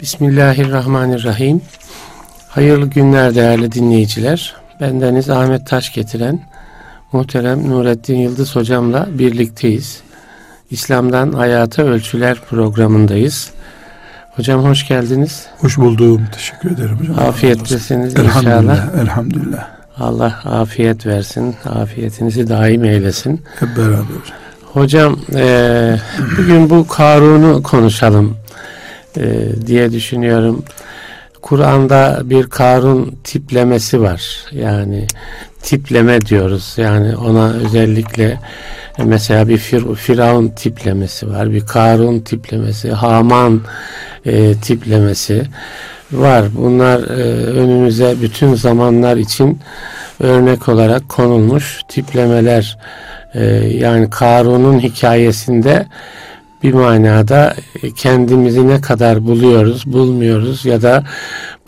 Bismillahirrahmanirrahim. Hayırlı günler değerli dinleyiciler. Bendeniz Ahmet Taş getiren muhterem Nurettin Yıldız hocamla birlikteyiz. İslam'dan Hayata Ölçüler programındayız. Hocam hoş geldiniz. Hoş buldum. Teşekkür ederim hocam. Afiyetlesiniz elhamdülillah, inşallah. Elhamdülillah. Allah afiyet versin. Afiyetinizi daim eylesin. Hep beraber hocam. E, bugün bu Karun'u konuşalım e, diye düşünüyorum. Kur'an'da bir Karun tiplemesi var. Yani tipleme diyoruz. Yani ona özellikle mesela bir Fir Firavun tiplemesi var. Bir Karun tiplemesi, Haman e, tiplemesi var. Bunlar e, önümüze bütün zamanlar için örnek olarak konulmuş tiplemeler. E, yani Karun'un hikayesinde bir manada kendimizi ne kadar buluyoruz, bulmuyoruz ya da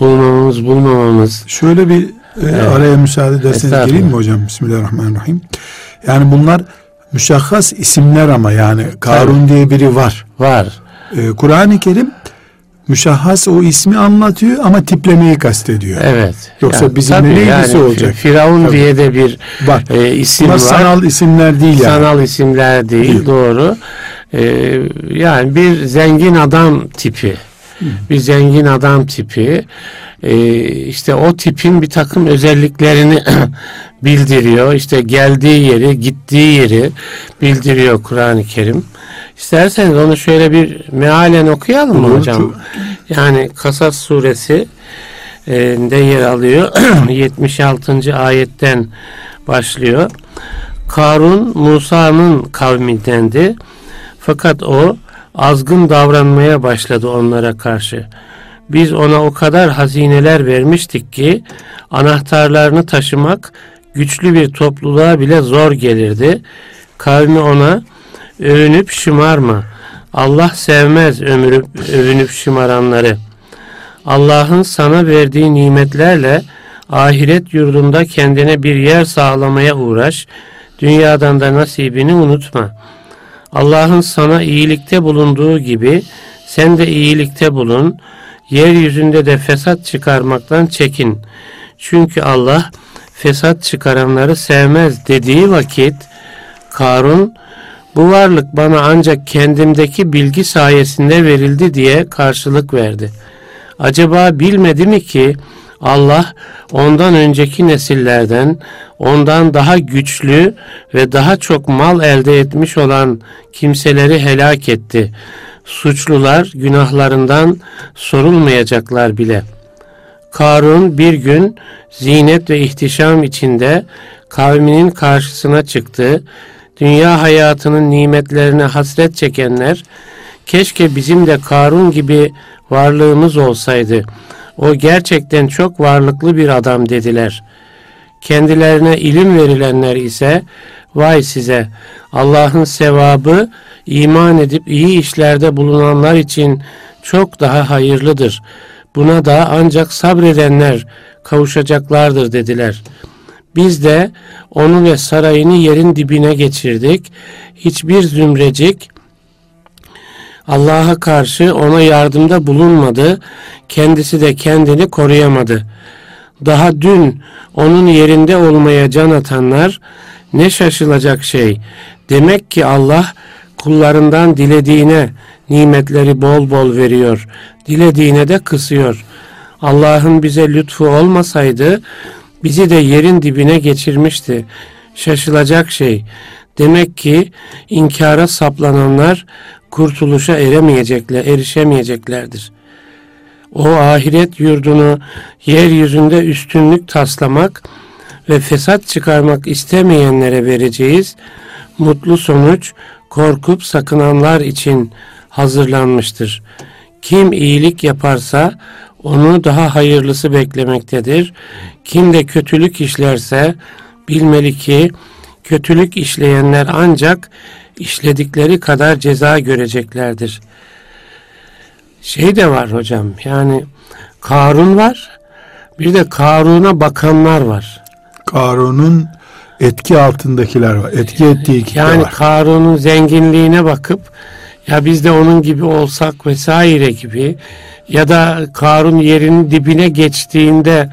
bulmamamız, bulmamamız. Şöyle bir e, evet. araya müsaade ederseniz gireyim mi hocam? Bismillahirrahmanirrahim. Yani bunlar müşahhas isimler ama yani Karun Tabii. diye biri var. Var. Ee, Kur'an-ı Kerim müşahhas o ismi anlatıyor ama tiplemeyi kastediyor. Evet. Yoksa yani, bizim neyisi yani, olacak? Firavun tabii. diye de bir Bak, e, isim var. Sanal isimler değil yani. Sanal isimler değil, değil. doğru. Ee, yani bir zengin adam tipi. Bir zengin adam tipi. Ee, işte o tipin bir takım özelliklerini bildiriyor. İşte geldiği yeri, gittiği yeri bildiriyor Kur'an-ı Kerim. İsterseniz onu şöyle bir mealen okuyalım mı hocam? Yani Kasas suresi de yer alıyor. 76. ayetten başlıyor. Karun Musa'nın kavmindendi. Fakat o azgın davranmaya başladı onlara karşı. Biz ona o kadar hazineler vermiştik ki anahtarlarını taşımak güçlü bir topluluğa bile zor gelirdi. Kavmi ona övünüp şımarma. Allah sevmez ömürüp, övünüp şımaranları. Allah'ın sana verdiği nimetlerle ahiret yurdunda kendine bir yer sağlamaya uğraş. Dünyadan da nasibini unutma. Allah'ın sana iyilikte bulunduğu gibi sen de iyilikte bulun. Yeryüzünde de fesat çıkarmaktan çekin. Çünkü Allah fesat çıkaranları sevmez dediği vakit Karun bu varlık bana ancak kendimdeki bilgi sayesinde verildi diye karşılık verdi. Acaba bilmedi mi ki Allah ondan önceki nesillerden ondan daha güçlü ve daha çok mal elde etmiş olan kimseleri helak etti. Suçlular günahlarından sorulmayacaklar bile. Karun bir gün zinet ve ihtişam içinde kavminin karşısına çıktı. Dünya hayatının nimetlerine hasret çekenler keşke bizim de Karun gibi varlığımız olsaydı.'' O gerçekten çok varlıklı bir adam dediler. Kendilerine ilim verilenler ise vay size Allah'ın sevabı iman edip iyi işlerde bulunanlar için çok daha hayırlıdır. Buna da ancak sabredenler kavuşacaklardır dediler. Biz de onu ve sarayını yerin dibine geçirdik. Hiçbir zümrecik Allah'a karşı ona yardımda bulunmadı, kendisi de kendini koruyamadı. Daha dün onun yerinde olmaya can atanlar ne şaşılacak şey. Demek ki Allah kullarından dilediğine nimetleri bol bol veriyor, dilediğine de kısıyor. Allah'ın bize lütfu olmasaydı bizi de yerin dibine geçirmişti. Şaşılacak şey. Demek ki inkara saplananlar kurtuluşa eremeyecekler, erişemeyeceklerdir. O ahiret yurdunu yeryüzünde üstünlük taslamak ve fesat çıkarmak istemeyenlere vereceğiz. Mutlu sonuç korkup sakınanlar için hazırlanmıştır. Kim iyilik yaparsa onu daha hayırlısı beklemektedir. Kim de kötülük işlerse bilmeli ki kötülük işleyenler ancak işledikleri kadar ceza göreceklerdir. Şey de var hocam yani Karun var bir de Karun'a bakanlar var. Karun'un etki altındakiler var. Etki ettiği kitle yani var. Karun'un zenginliğine bakıp ya biz de onun gibi olsak vesaire gibi ya da Karun yerinin dibine geçtiğinde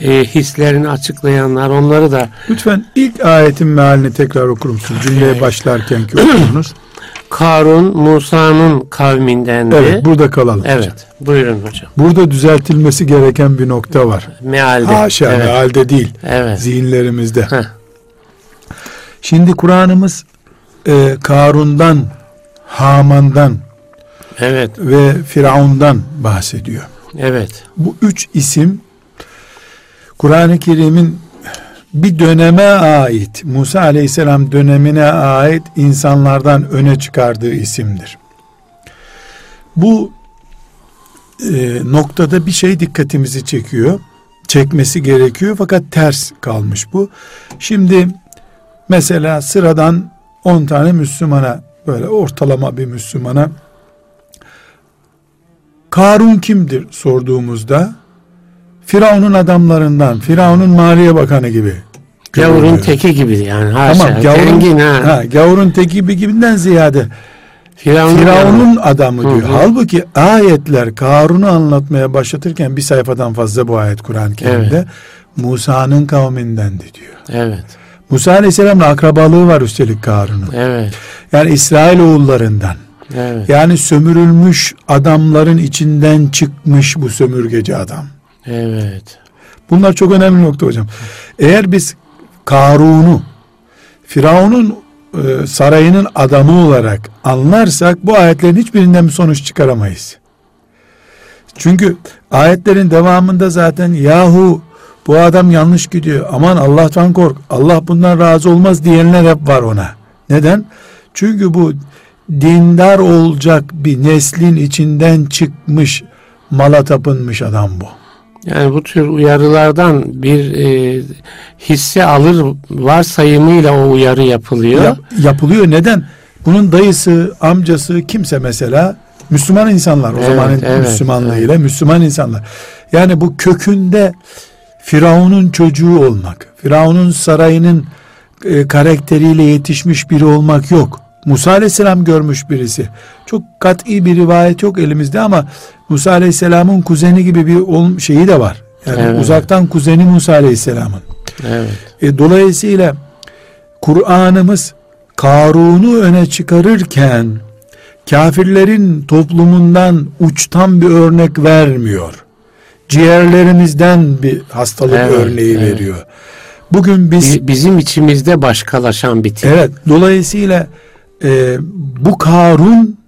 e, hislerini açıklayanlar onları da lütfen ilk ayetin mealini tekrar okur musun? Cümleye evet. başlarken ki okursunuz. Karun Musa'nın kavmindendi. Evet burada kalalım. Evet hocam. buyurun hocam. Burada düzeltilmesi gereken bir nokta var. Mealde. Haşa evet. mealde değil. Evet. Zihinlerimizde. Heh. Şimdi Kur'an'ımız e, Karun'dan, Haman'dan evet. ve Firavun'dan bahsediyor. Evet. Bu üç isim Kur'an-ı Kerim'in bir döneme ait, Musa aleyhisselam dönemine ait insanlardan öne çıkardığı isimdir. Bu e, noktada bir şey dikkatimizi çekiyor. Çekmesi gerekiyor fakat ters kalmış bu. Şimdi mesela sıradan 10 tane Müslümana böyle ortalama bir Müslümana Karun kimdir sorduğumuzda Firavun'un adamlarından, Firavun'un maliye bakanı gibi. Gavurun teki gibi yani. Haşa, tamam, gavurun, Tengin, ha. ha. gavurun teki gibi gibinden ziyade Firavun'un, Firavun'un adamı diyor. Hı hı. Halbuki ayetler Karun'u anlatmaya başlatırken bir sayfadan fazla bu ayet Kur'an-ı Kerim'de evet. Musa'nın kavmindendi diyor. Evet. Musa Aleyhisselam'la akrabalığı var üstelik Karun'un. Evet. Yani İsrail oğullarından. Evet. Yani sömürülmüş adamların içinden çıkmış bu sömürgeci adam. Evet. Bunlar çok önemli nokta hocam. Eğer biz Karun'u Firavun'un e, sarayının adamı olarak anlarsak bu ayetlerin hiçbirinden bir sonuç çıkaramayız. Çünkü ayetlerin devamında zaten yahu bu adam yanlış gidiyor aman Allah'tan kork Allah bundan razı olmaz diyenler hep var ona. Neden? Çünkü bu dindar olacak bir neslin içinden çıkmış mala tapınmış adam bu. Yani bu tür uyarılardan bir e, hisse alır varsayımıyla o uyarı yapılıyor. Yap, yapılıyor. Neden? Bunun dayısı, amcası kimse mesela Müslüman insanlar o evet, zamanın evet, Müslümanlığıyla evet. Müslüman insanlar. Yani bu kökünde Firavun'un çocuğu olmak, Firavun'un sarayının e, karakteriyle yetişmiş biri olmak yok. Musa aleyhisselam görmüş birisi. Çok kat'i bir rivayet yok elimizde ama Musa aleyhisselamın kuzeni gibi bir şeyi de var. Yani evet. uzaktan kuzeni Musa aleyhisselamın. Evet. E, dolayısıyla Kur'an'ımız Karun'u öne çıkarırken kafirlerin toplumundan uçtan bir örnek vermiyor. Ciğerlerimizden bir hastalık evet, örneği evet. veriyor. Bugün biz bizim içimizde başkalaşan bir tip. Evet. Dolayısıyla e, bu Karun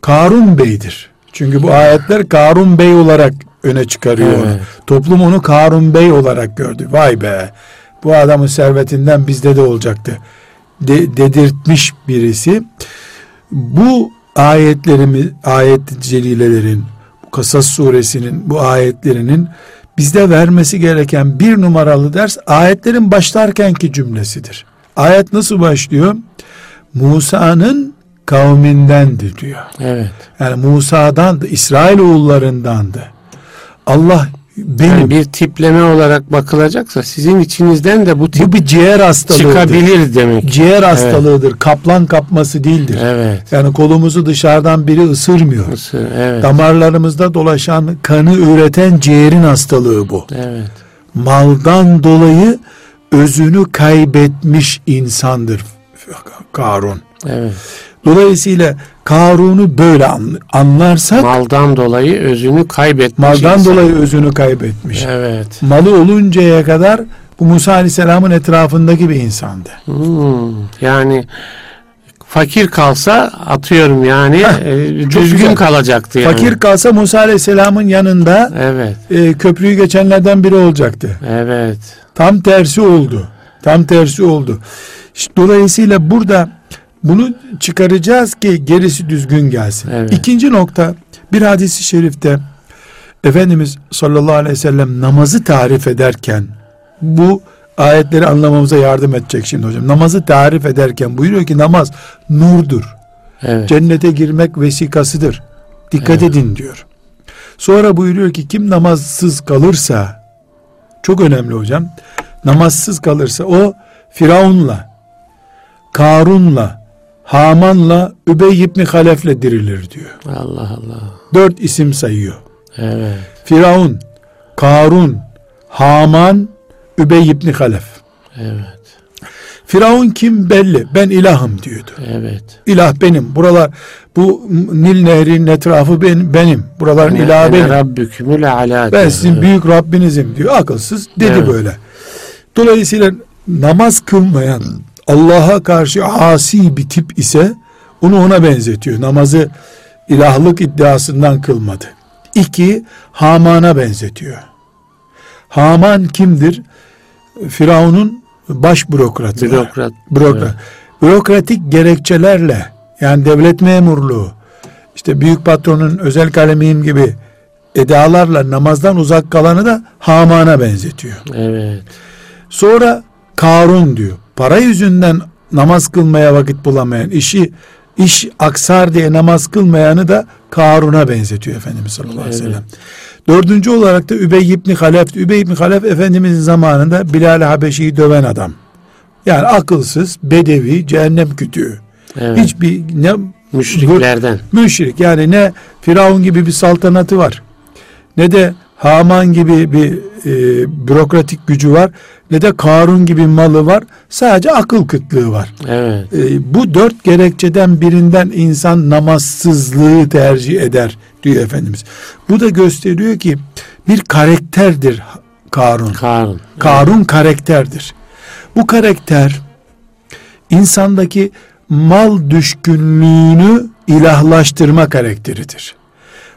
Karun Bey'dir. Çünkü bu ayetler Karun Bey olarak öne çıkarıyor evet. onu. Toplum onu Karun Bey olarak gördü. Vay be bu adamın servetinden bizde de olacaktı. De, dedirtmiş birisi. Bu ayetlerimiz, ayet celilelerin, Kasas suresinin bu ayetlerinin bizde vermesi gereken bir numaralı ders ayetlerin başlarkenki cümlesidir. Ayet nasıl başlıyor? Musa'nın kavmindendi diyor. Evet. Yani Musa'dan da İsrail oğullarındandı. Allah benim yani bir tipleme olarak bakılacaksa sizin içinizden de bu tip bu bir ciğer hastalığıdır. Çıkabilir demek. Ciğer hastalığıdır. Evet. Kaplan kapması değildir. Evet. Yani kolumuzu dışarıdan biri ısırmıyor. Isır, evet. Damarlarımızda dolaşan kanı üreten ciğerin hastalığı bu. Evet. Maldan dolayı özünü kaybetmiş insandır Karun. Evet. Dolayısıyla Karun'u böyle anlarsak maldan dolayı özünü kaybetmiş. Maldan insan. dolayı özünü kaybetmiş. Evet. Malı oluncaya kadar bu Musa Aleyhisselam'ın etrafındaki bir insandı. Hmm, yani fakir kalsa atıyorum yani e, düzgün güzel. kalacaktı yani. Fakir kalsa Musa Aleyhisselam'ın yanında evet. e, köprüyü geçenlerden biri olacaktı. Evet. Tam tersi oldu. Tam tersi oldu. Dolayısıyla burada bunu çıkaracağız ki gerisi düzgün gelsin. Evet. İkinci nokta bir hadisi şerifte Efendimiz sallallahu aleyhi ve sellem namazı tarif ederken bu ayetleri anlamamıza yardım edecek şimdi hocam. Namazı tarif ederken buyuruyor ki namaz nurdur. Evet. Cennete girmek vesikasıdır. Dikkat evet. edin diyor. Sonra buyuruyor ki kim namazsız kalırsa çok önemli hocam. Namazsız kalırsa o Firavun'la Karun'la Haman'la Übey ibn Halef'le dirilir diyor. Allah Allah. Dört isim sayıyor. Evet. Firavun, Karun, Haman, Übey ibn Halef. Evet. Firavun kim belli. Ben ilahım diyordu. Evet. İlah benim. Buralar bu Nil Nehri'nin etrafı benim. benim. Buraların Ne- ilahı ne benim. Rabbükümül ala. Ben sizin Evet. büyük Rabbinizim diyor. Akılsız dedi Evet. böyle. Dolayısıyla namaz kılmayan Allah'a karşı asi bir tip ise onu ona benzetiyor. Namazı ilahlık iddiasından kılmadı. İki, Haman'a benzetiyor. Haman kimdir? Firavun'un baş bürokratı. Bürokrat. Bürokrat. Evet. Bürokratik gerekçelerle yani devlet memurluğu, işte büyük patronun özel kalemiyim gibi edalarla namazdan uzak kalanı da Haman'a benzetiyor. Evet. Sonra Karun diyor. Para yüzünden namaz kılmaya vakit bulamayan, işi iş aksar diye namaz kılmayanı da Karun'a benzetiyor Efendimiz sallallahu aleyhi ve sellem. Dördüncü olarak da Übey ibn Halef. Übey ibn Halef Efendimizin zamanında Bilal Habeşi'yi döven adam. Yani akılsız, bedevi, cehennem kütüğü. Evet. Hiçbir ne Müşriklerden. müşrik yani ne Firavun gibi bir saltanatı var ne de Haman gibi bir e, bürokratik gücü var ne de Karun gibi malı var sadece akıl kıtlığı var. Evet. E, bu dört gerekçeden birinden insan namazsızlığı tercih eder diyor Efendimiz. Bu da gösteriyor ki bir karakterdir Karun. Karun. Karun karakterdir. Bu karakter insandaki mal düşkünlüğünü ilahlaştırma karakteridir.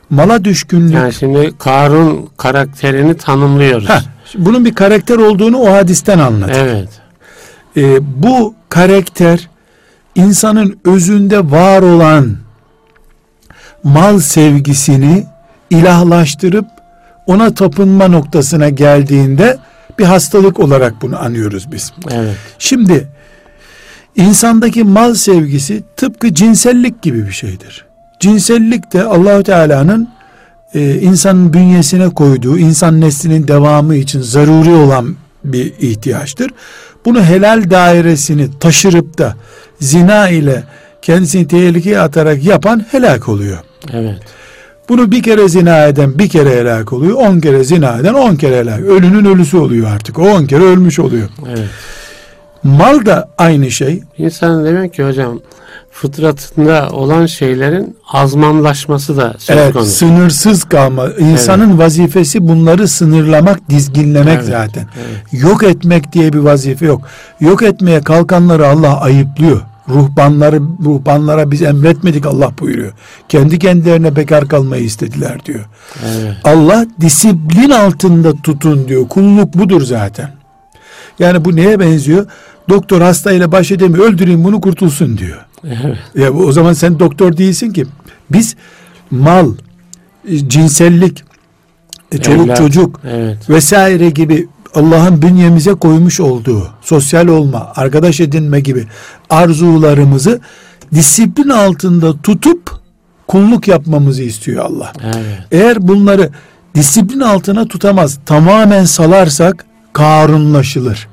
Mala düşkünlük. Yani şimdi Karun karakterini tanımlıyoruz. Heh, bunun bir karakter olduğunu o hadisten anladık. Evet. Ee, bu karakter insanın özünde var olan mal sevgisini ilahlaştırıp ona tapınma noktasına geldiğinde bir hastalık olarak bunu anıyoruz biz. Evet. Şimdi insandaki mal sevgisi tıpkı cinsellik gibi bir şeydir. Cinsellik de Allahu Teala'nın e, insanın bünyesine koyduğu insan neslinin devamı için zaruri olan bir ihtiyaçtır. Bunu helal dairesini taşırıp da zina ile kendisini tehlikeye atarak yapan helak oluyor. Evet. Bunu bir kere zina eden bir kere helak oluyor. On kere zina eden on kere helak. Ölünün ölüsü oluyor artık. O on kere ölmüş oluyor. Evet. Mal da aynı şey. İnsanın demek ki hocam fıtratında olan şeylerin azmanlaşması da söz Evet, konusu. sınırsız kalma. İnsanın vazifesi bunları sınırlamak, dizginlemek Evet, zaten. evet. Yok etmek diye bir vazife yok. Yok etmeye kalkanları Allah ayıplıyor. Ruhbanları ruhbanlara biz emretmedik Allah buyuruyor. Kendi kendilerine bekar kalmayı istediler diyor. Evet. Allah disiplin altında tutun diyor. Kulluk budur zaten. Yani bu neye benziyor? Doktor hastayla baş edemiyor. Öldüreyim bunu kurtulsun diyor. Evet. Ya o zaman sen doktor değilsin ki. Biz mal, cinsellik, e, çoluk Evlat. çocuk Evet. vesaire gibi Allah'ın bünyemize koymuş olduğu sosyal olma, arkadaş edinme gibi arzularımızı disiplin altında tutup kulluk yapmamızı istiyor Allah. Evet. Eğer bunları disiplin altına tutamaz, tamamen salarsak karunlaşılır.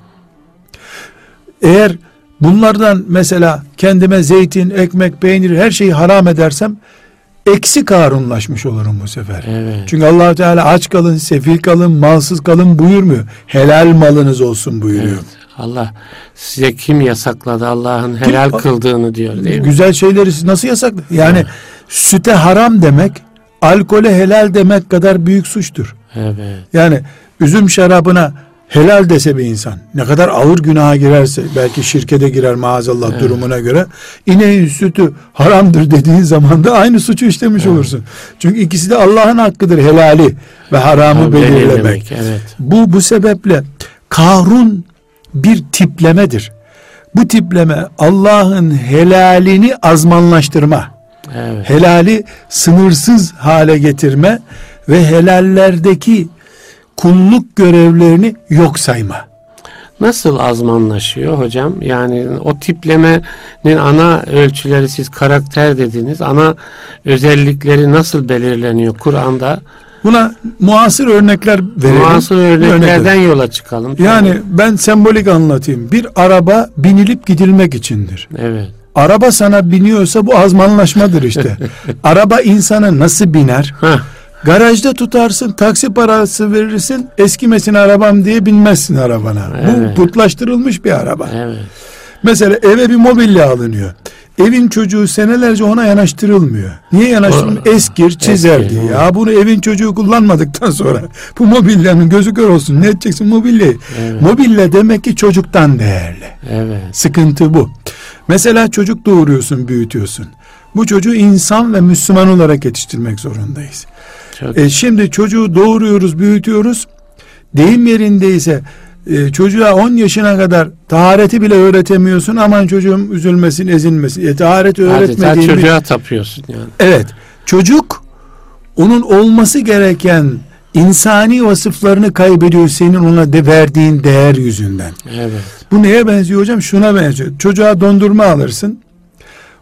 Eğer bunlardan mesela kendime zeytin, ekmek, peynir her şeyi haram edersem eksi karunlaşmış olurum bu sefer. Evet. Çünkü allah Teala aç kalın, sefil kalın, malsız kalın buyurmuyor. Helal malınız olsun buyuruyor. Evet. Allah size kim yasakladı Allah'ın helal Kim- kıldığını diyor değil mi? Güzel şeyleri siz nasıl yasaklı? Yani süte haram demek, alkole helal demek kadar büyük suçtur. Evet. Yani üzüm şarabına helal dese bir insan ne kadar ağır günaha girerse belki şirke de girer maazallah durumuna göre ineğin sütü haramdır dediğin zaman da aynı suçu işlemiş olursun. Çünkü ikisi de Allah'ın hakkıdır helali ve haramı Ha, belirlemek. belirlemek, Evet. Bu bu sebeple Karun bir tiplemedir. Bu tipleme Allah'ın helalini azmanlaştırma, Evet. helali sınırsız hale getirme ve helallerdeki kulluk görevlerini yok sayma. Nasıl azmanlaşıyor hocam? Yani o tiplemenin ana ölçüleri siz karakter dediniz. Ana özellikleri nasıl belirleniyor Kur'an'da? Buna muasır örnekler verelim. Muasır örneklerden yola çıkalım. Yani ben sembolik anlatayım. Bir araba binilip gidilmek içindir. Evet. Araba sana biniyorsa bu azmanlaşmadır işte. Araba insana nasıl biner? Garajda tutarsın, taksi parası verirsin, eskimesin arabam diye binmezsin arabana. Evet. Bu putlaştırılmış bir araba. Evet. Mesela eve bir mobilya alınıyor. Evin çocuğu senelerce ona yanaştırılmıyor. Niye yanaştırılmıyor? Eskir, çizer Eski, diye. Ya bunu evin çocuğu kullanmadıktan sonra bu mobilyanın gözü kör olsun. Ne edeceksin mobilyayı? Evet. Mobilya demek ki çocuktan değerli. Evet. Sıkıntı bu. Mesela çocuk doğuruyorsun, büyütüyorsun. Bu çocuğu insan ve Müslüman olarak yetiştirmek zorundayız. Çok e, şimdi çocuğu doğuruyoruz, büyütüyoruz. Deyim yerindeyse e, çocuğa 10 yaşına kadar tahareti bile öğretemiyorsun. Aman çocuğum üzülmesin, ezilmesin. E, taharet öğretmediğin... çocuğa tapıyorsun yani. Evet. Çocuk onun olması gereken insani vasıflarını kaybediyor senin ona de verdiğin değer yüzünden. Evet. Bu neye benziyor hocam? Şuna benziyor. Çocuğa dondurma alırsın.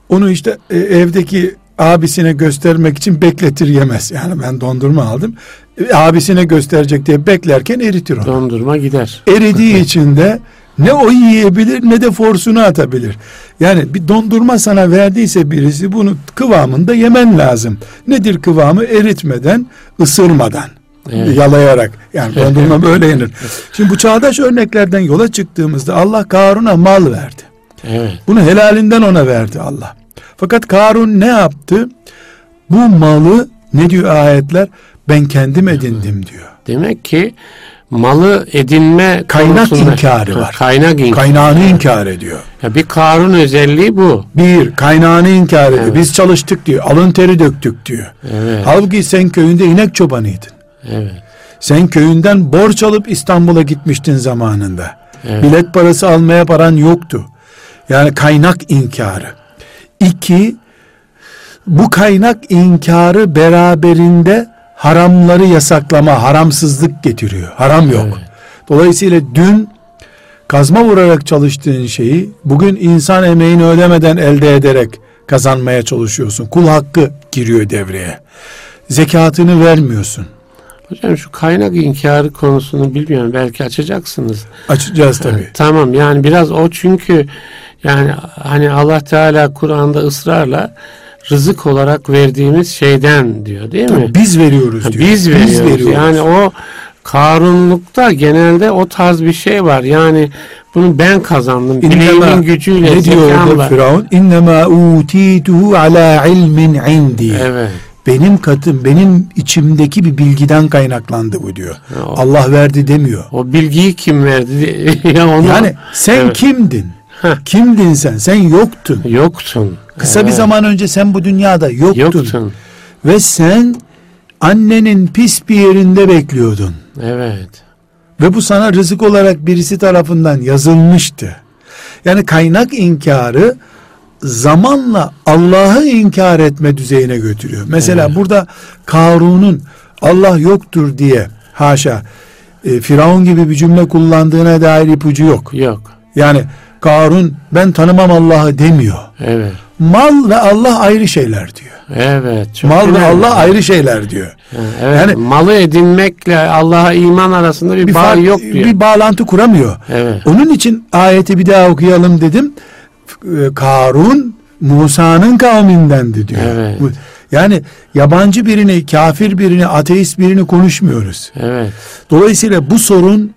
Onu işte e, evdeki abisine göstermek için bekletir yemez. Yani ben dondurma aldım. E, abisine gösterecek diye beklerken eritir onu. Dondurma gider. Eridiği için de ne o yiyebilir ne de forsunu atabilir. Yani bir dondurma sana verdiyse birisi bunu kıvamında yemen lazım. Nedir kıvamı? Eritmeden, ısırmadan. Evet. Yalayarak. Yani dondurma böyle yenir. Şimdi bu çağdaş örneklerden yola çıktığımızda Allah Karun'a mal verdi. Evet. Bunu helalinden ona verdi Allah. Fakat Karun ne yaptı? Bu malı ne diyor ayetler? Ben kendim edindim diyor. Demek ki malı edinme kaynak konusunda, inkarı var. Kaynak inkarı. Kaynağını inkar ediyor. Ya bir Karun özelliği bu. Bir kaynağını inkar ediyor. Evet. Biz çalıştık diyor. Alın teri döktük diyor. Evet. Halbuki sen köyünde inek çobanıydın. Evet. Sen köyünden borç alıp İstanbul'a gitmiştin zamanında. Evet. Bilet parası almaya paran yoktu. Yani kaynak inkarı. İki, bu kaynak inkarı beraberinde haramları yasaklama, haramsızlık getiriyor. Haram yok. Evet. Dolayısıyla dün kazma vurarak çalıştığın şeyi bugün insan emeğini ödemeden elde ederek kazanmaya çalışıyorsun. Kul hakkı giriyor devreye. Zekatını vermiyorsun. Hocam şu kaynak inkarı konusunu bilmiyorum belki açacaksınız. Açacağız tabii. tamam yani biraz o çünkü yani hani Allah Teala Kur'an'da ısrarla rızık olarak verdiğimiz şeyden diyor değil mi? Biz veriyoruz diyor. Biz veriyoruz. Biz veriyoruz. Yani o Karunlukta genelde o tarz bir şey var. Yani bunu ben kazandım. Bileğimin gücüyle. Ne diyor orada Firavun? İnnemâ utîtuhu alâ ilmin indi. Evet. Benim katım, benim içimdeki bir bilgiden kaynaklandı bu diyor. O, Allah verdi demiyor. O bilgiyi kim verdi? ya onu, yani sen evet. kimdin? Heh. Kimdin sen? Sen yoktun. Yoktun. Kısa evet. bir zaman önce sen bu dünyada yoktun. Yoktun. Ve sen annenin pis bir yerinde bekliyordun. Evet. Ve bu sana rızık olarak birisi tarafından yazılmıştı. Yani kaynak inkarı zamanla Allah'ı inkar etme düzeyine götürüyor. Mesela evet. burada Karun'un Allah yoktur diye haşa e, Firavun gibi bir cümle kullandığına dair ipucu yok. Yok. Yani Karun ben tanımam Allah'ı demiyor. Evet. Mal ve Allah ayrı şeyler diyor. Evet. Çok Mal ve Allah ayrı şeyler diyor. Evet. Yani malı edinmekle Allah'a iman arasında bir, bir bağ fark, yok diyor. Bir bağlantı kuramıyor. Evet. Onun için ayeti bir daha okuyalım dedim. Ee, Karun Musa'nın kavmindendi diyor. Evet. Yani yabancı birini, kafir birini, ateist birini konuşmuyoruz. Evet. Dolayısıyla bu sorun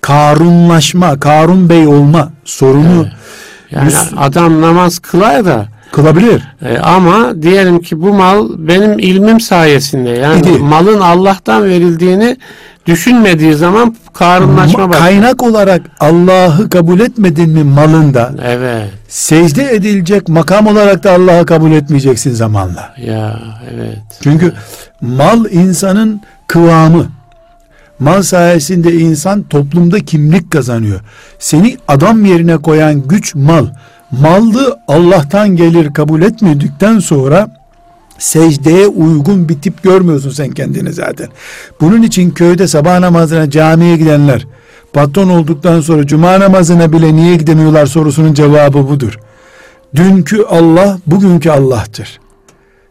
Karunlaşma, Karun Bey olma sorunu evet. Yani adam namaz kılar da kılabilir. E, ama diyelim ki bu mal benim ilmim sayesinde yani İdi. malın Allah'tan verildiğini düşünmediği zaman karınlaşma başlar. Kaynak olarak Allah'ı kabul etmedin mi malında? Evet. Secde edilecek makam olarak da Allah'ı kabul etmeyeceksin zamanla. Ya evet. Çünkü evet. mal insanın kıvamı. Mal sayesinde insan toplumda kimlik kazanıyor. Seni adam yerine koyan güç mal. Mallı Allah'tan gelir kabul etmedikten sonra secdeye uygun bir tip görmüyorsun sen kendini zaten. Bunun için köyde sabah namazına camiye gidenler patron olduktan sonra cuma namazına bile niye gidemiyorlar sorusunun cevabı budur. Dünkü Allah bugünkü Allah'tır.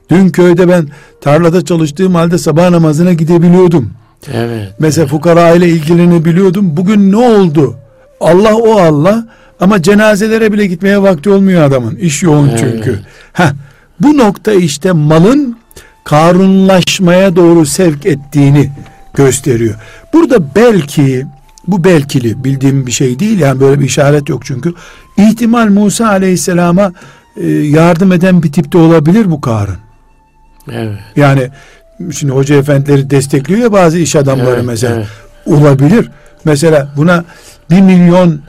Dün köyde ben tarlada çalıştığım halde sabah namazına gidebiliyordum. Evet. Mesela evet. fukara ile ilgilenebiliyordum. Bugün ne oldu? Allah o Allah Ama cenazelere bile gitmeye vakti olmuyor adamın. İş yoğun Evet. çünkü. Heh, bu nokta işte malın karunlaşmaya doğru sevk ettiğini gösteriyor. Burada belki bu belkili bildiğim bir şey değil yani böyle bir işaret yok çünkü. İhtimal Musa Aleyhisselam'a e, yardım eden bir tipte olabilir bu Karun. Evet. Yani şimdi hoca efendileri destekliyor ya bazı iş adamları Evet, mesela. evet. Olabilir. Mesela buna bir milyon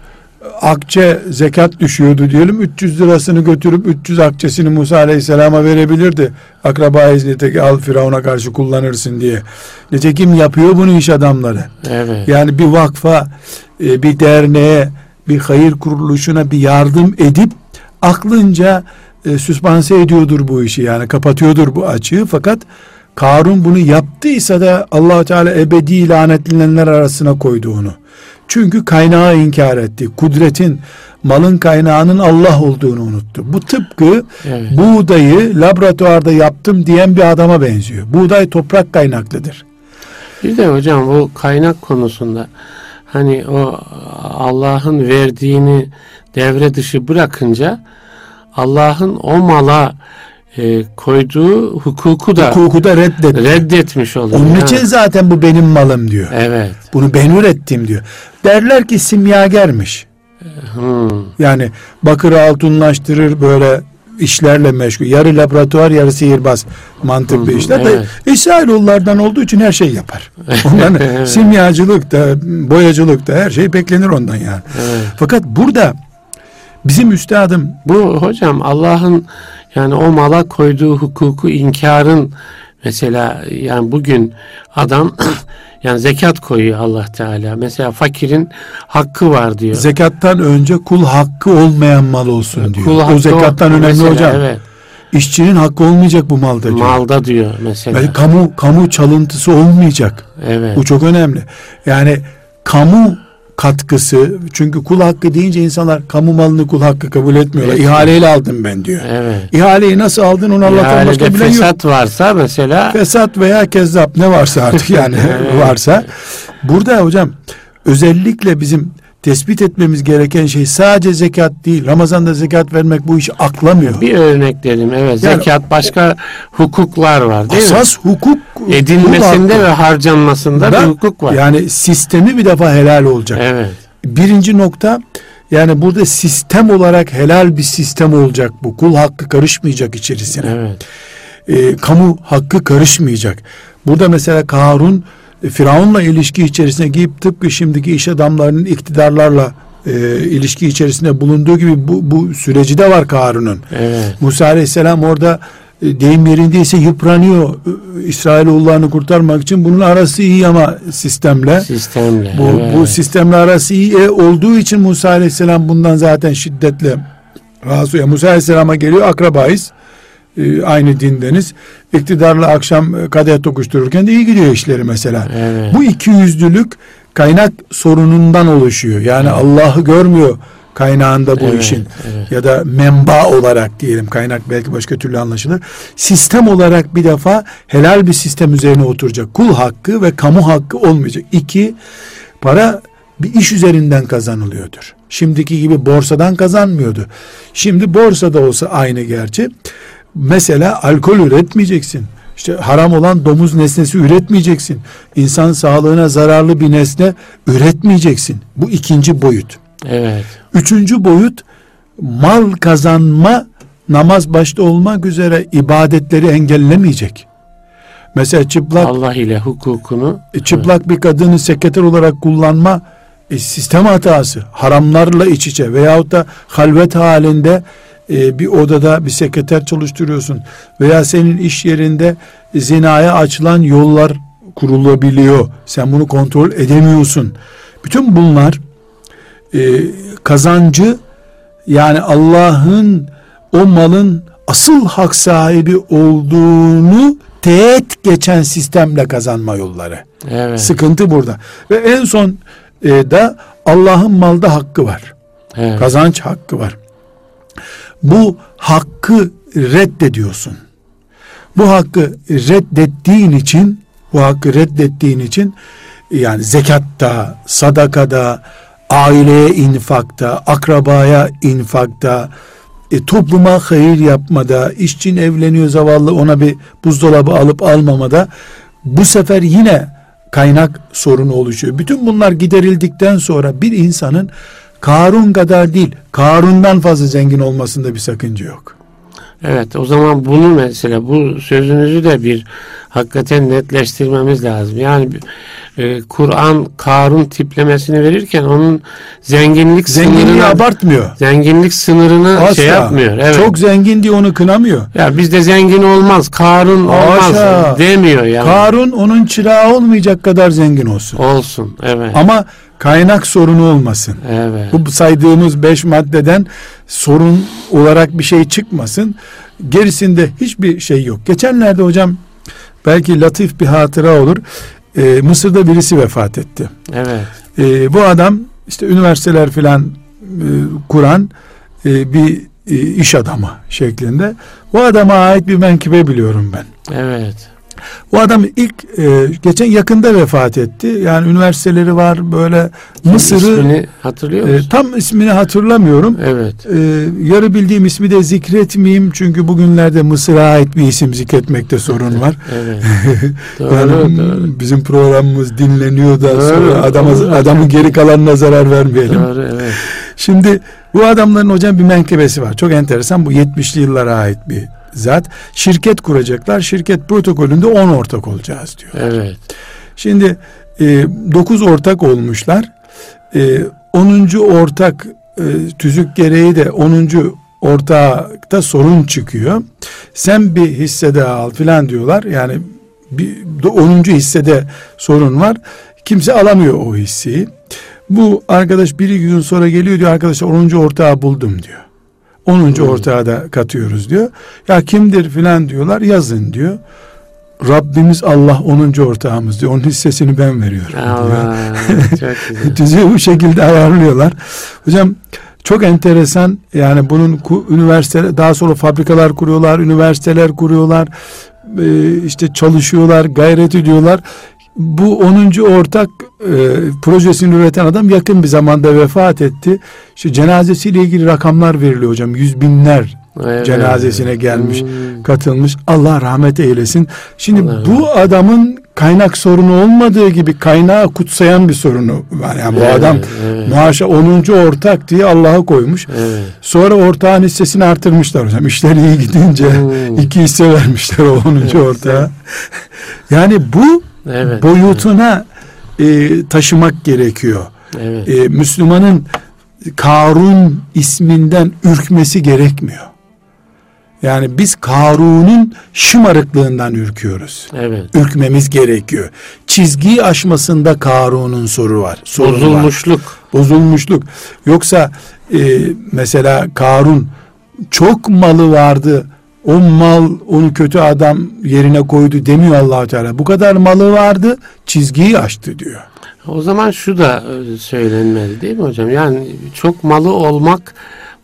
akçe zekat düşüyordu diyelim 300 lirasını götürüp 300 akçesini Musa Aleyhisselam'a verebilirdi. Akraba izneteki al Firavun'a karşı kullanırsın diye. Nitekim yapıyor bunu iş adamları. Evet. Yani bir vakfa, e, bir derneğe, bir hayır kuruluşuna bir yardım edip aklınca e, süspanse ediyordur bu işi yani kapatıyordur bu açığı fakat Karun bunu yaptıysa da allah Teala ebedi lanetlenenler arasına koydu onu. Çünkü kaynağı inkar etti. Kudretin, malın kaynağının Allah olduğunu unuttu. Bu tıpkı Evet. buğdayı laboratuvarda yaptım diyen bir adama benziyor. Buğday toprak kaynaklıdır. Bir de hocam bu kaynak konusunda hani o Allah'ın verdiğini devre dışı bırakınca Allah'ın o mala e, koyduğu hukuku da Hukuku da reddetti. reddetmiş oluyor. Onun Ha. için zaten bu benim malım diyor. Evet. Bunu ben ürettim diyor. Derler ki simyagermiş. Hmm. Yani bakırı altınlaştırır böyle işlerle meşgul. Yarı laboratuvar yarı sihirbaz mantıklı hı, işler. de evet. İsrailoğullardan olduğu için her şey yapar. Ondan simyacılık da boyacılık da her şey beklenir ondan yani. Evet. Fakat burada bizim üstadım Bu hocam Allah'ın yani o mala koyduğu hukuku inkarın mesela yani bugün adam yani zekat koyuyor Allah Teala. Mesela fakirin hakkı var diyor. zekattan önce kul hakkı olmayan mal olsun diyor. Kul o hakkı zekattan o- önemli mesela, hocam. Evet. İşçinin hakkı olmayacak bu malda diyor. Malda diyor mesela. Ve kamu kamu çalıntısı olmayacak. Evet. Bu çok önemli. Yani kamu katkısı çünkü kul hakkı deyince insanlar kamu malını kul hakkı kabul etmiyorlar. Evet. İhaleyle aldım ben diyor. Evet. İhaleyi nasıl aldın onu Allah'tan başka bilen yok. fesat varsa mesela Fesat veya kezzap ne varsa artık yani Evet. varsa. Burada hocam özellikle bizim tespit etmemiz gereken şey sadece zekat değil. Ramazan'da zekat vermek bu işi aklamıyor. bir örnek dedim. Evet. Yani zekat başka hukuklar var değil mi? Asas hukuk kul Edinmesinde hakkı. ve harcanmasında Da- bir hukuk var. Yani sistemi bir defa helal olacak. Evet. Birinci nokta yani burada sistem olarak helal bir sistem olacak bu. Kul hakkı karışmayacak içerisine. Evet. Ee, kamu hakkı karışmayacak. Burada mesela Karun e, Firavun'la ilişki içerisine girip tıpkı şimdiki iş adamlarının iktidarlarla e, ilişki içerisinde bulunduğu gibi bu, bu süreci de var Karun'un. Evet. Musa Aleyhisselam orada e, deyim yerindeyse yıpranıyor. E, İsrailoğullarını kurtarmak için bunun arası iyi ama sistemle. Sistemle. Bu, evet. bu sistemle arası iyi e, olduğu için Musa Aleyhisselam bundan zaten şiddetle rahatsız oluyor. Musa Aleyhisselam'a geliyor akrabayız. E, aynı dindeniz. İktidarla akşam e, kadeh tokuştururken de iyi gidiyor işleri mesela. Evet. Bu iki yüzlülük kaynak sorunundan oluşuyor. Yani Allah'ı görmüyor kaynağında bu Evet, işin. evet. Ya da menba olarak diyelim kaynak belki başka türlü anlaşılır. Sistem olarak bir defa helal bir sistem üzerine oturacak. Kul hakkı ve kamu hakkı olmayacak. İki, para bir iş üzerinden kazanılıyordur. Şimdiki gibi borsadan kazanmıyordu. Şimdi borsada olsa aynı gerçi. Mesela alkol üretmeyeceksin. İşte haram olan domuz nesnesi üretmeyeceksin. İnsan sağlığına zararlı bir nesne üretmeyeceksin. Bu ikinci boyut. Evet. Üçüncü boyut mal kazanma namaz başta olmak üzere ibadetleri engellemeyecek. Mesela çıplak Allah ile hukukunu e, çıplak bir kadını sekreter olarak kullanma e, sistem hatası. Haramlarla iç içe veyahut da halvet halinde e, bir odada bir sekreter çalıştırıyorsun veya senin iş yerinde zinaya açılan yollar kurulabiliyor. Sen bunu kontrol edemiyorsun. Bütün bunlar e, kazancı yani Allah'ın o malın asıl hak sahibi olduğunu teğet geçen sistemle kazanma yolları. evet. Sıkıntı burada. Ve en son e, da Allah'ın malda hakkı var. evet. Kazanç hakkı var. Bu hakkı reddediyorsun. Bu hakkı reddettiğin için bu hakkı reddettiğin için yani zekatta, sadakada, aileye infakta, akrabaya infakta, e, topluma hayır yapmada, işçin evleniyor zavallı ona bir buzdolabı alıp almamada bu sefer yine kaynak sorunu oluşuyor. Bütün bunlar giderildikten sonra bir insanın Karun kadar değil, Karun'dan fazla zengin olmasında bir sakınca yok. Evet o zaman bunu mesela bu sözünüzü de bir hakikaten netleştirmemiz lazım. Yani e, Kur'an Karun tiplemesini verirken onun zenginlik Zenginliği sınırını abartmıyor. zenginlik sınırını Asla. şey yapmıyor. Evet. Çok zengin diye onu kınamıyor. ya bizde zengin olmaz, Karun olmaz Haşa. demiyor yani. Karun onun çırağı olmayacak kadar zengin olsun. Olsun. Evet. Ama kaynak sorunu olmasın. evet. Bu saydığımız beş maddeden sorun olarak bir şey çıkmasın. Gerisinde hiçbir şey yok. Geçenlerde hocam belki latif bir hatıra olur. Ee, Mısır'da birisi vefat etti. Evet. Ee, bu adam işte üniversiteler filan e, kuran e, bir e, iş adamı şeklinde. Bu adama ait bir menkıbe biliyorum ben. Evet. O adam ilk e, geçen yakında vefat etti. Yani üniversiteleri var böyle Mısır'ı İsmini hatırlıyor e, musun? tam ismini hatırlamıyorum. evet. E, yarı bildiğim ismi de zikretmeyeyim çünkü bugünlerde Mısır'a ait bir isim zikretmekte sorun var. Evet. doğru, yani doğru. bizim programımız dinleniyor da Doğru, sonra adama, doğru. adamın geri kalanına zarar vermeyelim. Doğru, evet. Şimdi bu adamların hocam bir menkıbesi var. Çok enteresan bu 70'li yıllara ait bir zat. Şirket kuracaklar. Şirket protokolünde 10 ortak olacağız diyor. Evet. Şimdi 9 ortak olmuşlar. E, 10. ortak e, tüzük gereği de 10. ortakta sorun çıkıyor. Sen bir hissede al filan diyorlar. Yani bir 10. hissede sorun var. Kimse alamıyor o hisseyi. Bu arkadaş bir iki gün sonra geliyor diyor arkadaşlar 10. ortağı buldum diyor. 10. Hmm. ortağı da katıyoruz diyor. Ya kimdir filan diyorlar yazın diyor. Rabbimiz Allah 10. ortağımız diyor. Onun hissesini ben veriyorum diyor. Allah. Güzel. Tüzüğü bu şekilde ayarlıyorlar. Hocam çok enteresan yani bunun üniversite daha sonra fabrikalar kuruyorlar, üniversiteler kuruyorlar, e, işte çalışıyorlar, gayret ediyorlar. Bu 10. ortak e, projesini üreten adam yakın bir zamanda vefat etti. İşte cenazesiyle ilgili rakamlar veriliyor hocam. Yüz binler Evet. cenazesine gelmiş, Hmm. katılmış. Allah rahmet eylesin. Şimdi Allah bu adamın kaynak sorunu olmadığı gibi kaynağı kutsayan bir sorunu var. Yani bu Evet, adam evet. maaşa 10. ortak diye Allah'a koymuş. Evet. Sonra ortağın hissesini artırmışlar hocam. İşler iyi gidince Hmm. iki hisse vermişler o 10. Evet, ortağa. Yani bu Evet. boyutuna e, taşımak gerekiyor. Evet. E, Müslümanın Karun isminden ürkmesi gerekmiyor. Yani biz Karun'un şımarıklığından ürküyoruz. Evet. Ürkmemiz gerekiyor. Çizgiyi aşmasında Karun'un soru var. sorunu var. Bozulmuşluk. Bozulmuşluk. Yoksa e, mesela Karun çok malı vardı. O mal onu kötü adam yerine koydu demiyor allah Teala. Bu kadar malı vardı çizgiyi aştı diyor. O zaman şu da e, söylenmeli değil mi hocam? Yani çok malı olmak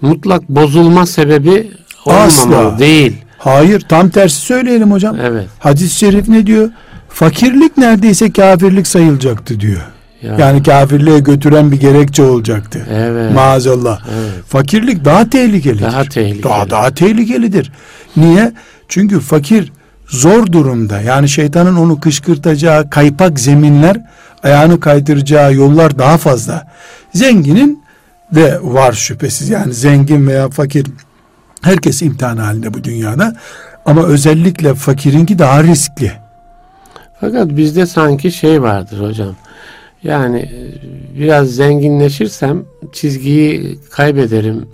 mutlak bozulma sebebi olmamalı Asla. değil. Hayır tam tersi söyleyelim hocam. Evet. Hadis-i şerif ne diyor? Fakirlik neredeyse kafirlik sayılacaktı diyor. Ya. Yani kafirliğe götüren bir gerekçe olacaktı. Evet. Maazallah. Evet. Fakirlik daha tehlikelidir. Daha tehlikeli. Daha daha tehlikelidir. Niye? Çünkü fakir zor durumda. Yani şeytanın onu kışkırtacağı kaypak zeminler, ayağını kaydıracağı yollar daha fazla. Zenginin de var şüphesiz. Yani zengin veya fakir herkes imtihan halinde bu dünyada. Ama özellikle fakirinki daha riskli. Fakat bizde sanki şey vardır hocam. Yani e, biraz zenginleşirsem çizgiyi kaybederim.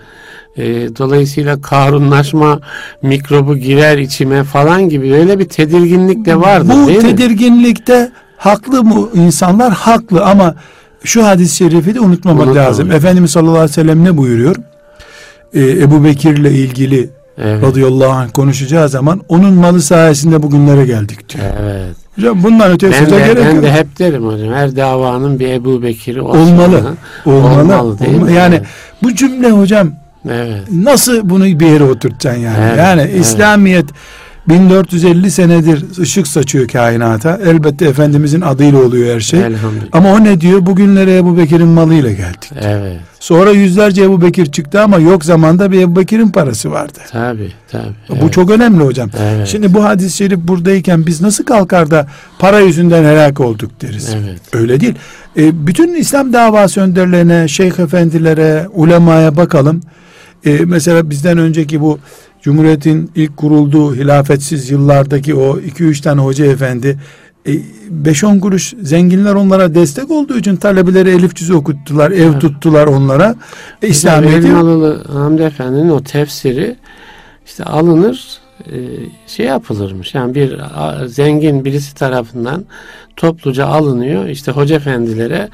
E, dolayısıyla karunlaşma mikrobu girer içime falan gibi öyle bir tedirginlik de vardır Bu değil mi? tedirginlikte haklı mı insanlar? Haklı ama şu hadis-i şerifi de unutmamak Unutmamak. lazım. Efendimiz sallallahu aleyhi ve sellem ne buyuruyor? Ee, Ebu Bekir'le ilgili Evet. radıyallahu anh konuşacağı zaman onun malı sayesinde bugünlere geldik diyor. Evet. Hocam bundan öte Ben de, gerek ben yok. de hep derim hocam. Her davanın bir Ebu Bekir'i olsun. Olmalı. Olmalı. Olmalı değil Olma- mi? Yani Evet. bu cümle hocam Evet. nasıl bunu bir yere oturtacaksın yani? Evet, yani evet. İslamiyet 1450 senedir ışık saçıyor kainata. Elbette Efendimizin adıyla oluyor her şey. Ama o ne diyor? Bugünlere Ebu Bekir'in malıyla geldik. Evet. Sonra yüzlerce Ebu Bekir çıktı ama yok zamanda bir Ebu Bekir'in parası vardı. Tabi tabi. Bu evet. çok önemli hocam. Evet. Şimdi bu hadis-i şerif buradayken biz nasıl kalkar da para yüzünden helak olduk deriz. Evet. Öyle değil. E, bütün İslam davası önderlerine, şeyh efendilere, ulemaya bakalım. E, mesela bizden önceki bu Cumhuriyet'in ilk kurulduğu hilafetsiz yıllardaki o 2-3 tane hoca efendi 5-10 e, kuruş zenginler onlara destek olduğu için talebeleri elif cüzü okuttular, ev evet. tuttular onlara. E, İslamiyet'i... Hamdi Efendi'nin o tefsiri işte alınır e, şey yapılırmış. Yani bir zengin birisi tarafından topluca alınıyor. işte hoca efendilere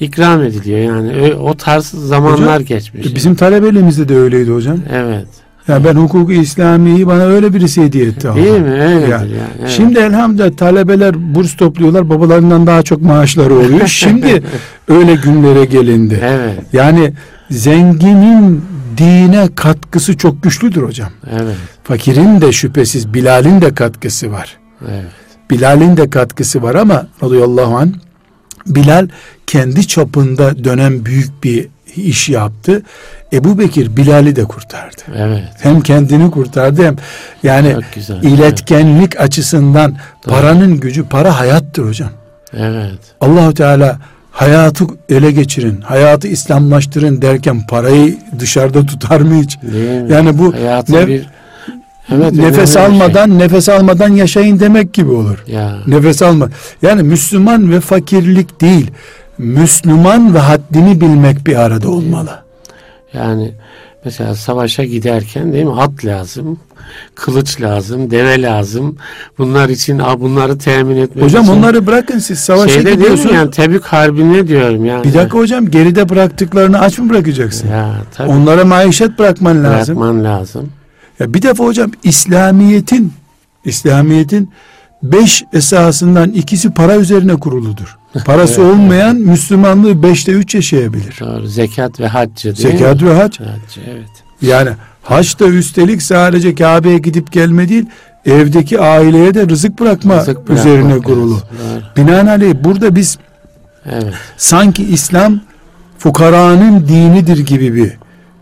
ikram ediliyor. Yani o tarz zamanlar hocam, geçmiş. Bizim talebeliğimizde de öyleydi hocam. Evet. Ya ben hukuku İslami'yi bana öyle birisi hediye etti. Değil mi? Öyledir yani. yani evet. Şimdi elhamdülillah talebeler burs topluyorlar. Babalarından daha çok maaşları oluyor. Şimdi öyle günlere gelindi. Evet. Yani zenginin dine katkısı çok güçlüdür hocam. Evet. Fakirin de şüphesiz Bilal'in de katkısı var. Evet. Bilal'in de katkısı var ama radıyallahu anh Bilal kendi çapında dönem büyük bir iş yaptı. Ebu Bekir Bilal'i de kurtardı. Evet. Hem kendini kurtardı hem yani güzel, iletkenlik evet. açısından Doğru. paranın gücü para hayattır hocam. Evet. Allahu Teala hayatı ele geçirin, hayatı İslamlaştırın derken parayı dışarıda tutar mı hiç? Yani bu ne, bir Evet, nefes almadan şey. nefes almadan yaşayın demek gibi olur. Ya. Nefes alma. Yani Müslüman ve fakirlik değil. Müslüman ve haddini bilmek bir arada olmalı. Yani mesela savaşa giderken değil mi at lazım, kılıç lazım, deve lazım. Bunlar için bunları temin etmek Hocam için. onları bırakın siz savaşa Şeyde gidiyorsunuz. Yani Tebük Harbi'ne diyorum yani. Bir dakika hocam geride bıraktıklarını aç mı bırakacaksın? Ya, tabii. Onlara maişet bırakman lazım. Bırakman lazım. Ya bir defa hocam İslamiyet'in İslamiyet'in beş esasından ikisi para üzerine kuruludur. Parası evet, olmayan evet. Müslümanlığı beşte üç yaşayabilir. Doğru. Zekat ve haccı değil Zekat mi? ve hac. Haccı, evet. Yani haç da üstelik sadece Kabe'ye gidip gelme değil, evdeki aileye de rızık bırakma rızık üzerine kurulu. Evet, Binaenaleyh burada biz evet. sanki İslam fukaranın dinidir gibi bir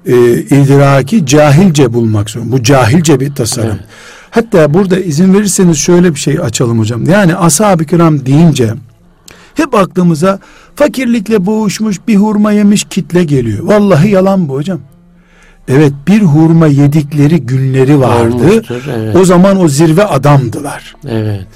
e, idraki cahilce bulmak zorunda. Bu cahilce bir tasarım. Evet. Hatta burada izin verirseniz şöyle bir şey açalım hocam. Yani ashab-ı kiram deyince hep aklımıza fakirlikle boğuşmuş bir hurma yemiş kitle geliyor. Vallahi yalan bu hocam. Evet bir hurma yedikleri günleri vardı. Olmuştur, evet. O zaman o zirve adamdılar. Evet.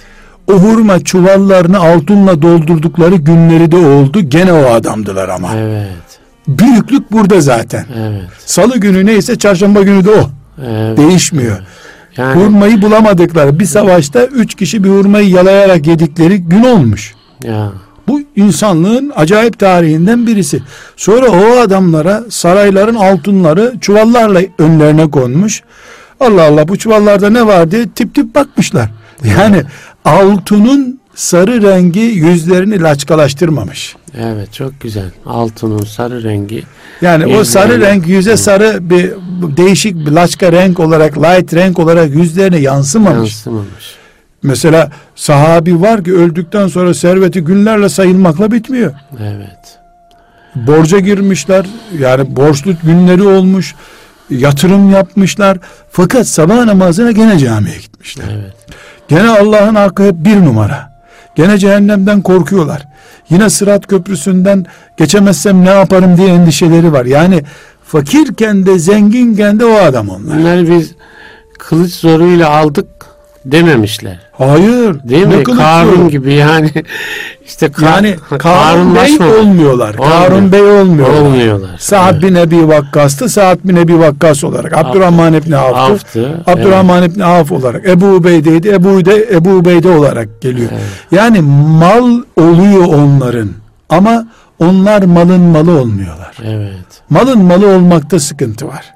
O hurma çuvallarını altınla doldurdukları günleri de oldu. Gene o adamdılar ama. Evet. Büyüklük burada zaten. Evet. Salı günü neyse çarşamba günü de o. Evet. Değişmiyor. Evet. Yani, hurmayı bulamadıkları bir savaşta üç kişi bir hurmayı yalayarak yedikleri gün olmuş. Ya. Bu insanlığın acayip tarihinden birisi. Sonra o adamlara sarayların altınları çuvallarla önlerine konmuş. Allah Allah bu çuvallarda ne var diye tip tip bakmışlar. Yani altının sarı rengi yüzlerini laçkalaştırmamış. Evet çok güzel. Altının sarı rengi. Yani o sarı renk yüze sarı bir değişik bir laçka renk olarak light renk olarak yüzlerine yansımamış. Yansımamış. Mesela sahabi var ki öldükten sonra serveti günlerle sayılmakla bitmiyor. Evet. Borca girmişler. Yani borçlu günleri olmuş. Yatırım yapmışlar. Fakat sabah namazına gene camiye gitmişler. Evet. Gene Allah'ın hakkı hep bir numara. Gene cehennemden korkuyorlar. Yine sırat köprüsünden geçemezsem ne yaparım diye endişeleri var. Yani fakirken de zenginken de o adam onlar. Bunları biz kılıç zoruyla aldık dememişler. Hayır. Değil mi? Karun gibi yani işte kar, yani Karun Bey olmuyorlar. Olmuyor. Karun Bey olmuyorlar. Olmuyorlar. Evet. bin Ebi Vakkas'tı. Sa'd bin Ebi Vakkas olarak. Abdurrahman İbni Avf'tı. Avf'tı. Abdurrahman evet. İbni Avf olarak. Ebu Ubeyde'ydi. Ebu de Ebu Ubeyde olarak geliyor. Evet. Yani mal oluyor onların. Ama onlar malın malı olmuyorlar. Evet. Malın malı olmakta sıkıntı var.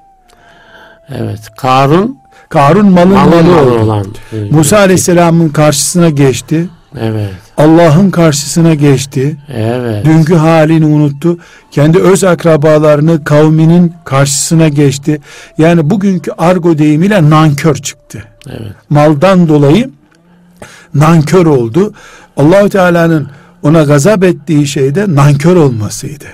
Evet. Karun Karun malın malı, malı olan. Musa Aleyhisselam'ın karşısına geçti. Evet. Allah'ın karşısına geçti. Evet. Dünkü halini unuttu. Kendi öz akrabalarını kavminin karşısına geçti. Yani bugünkü argo deyimiyle nankör çıktı. Evet. Maldan dolayı nankör oldu. Allahu Teala'nın ona gazap ettiği şey de nankör olmasıydı.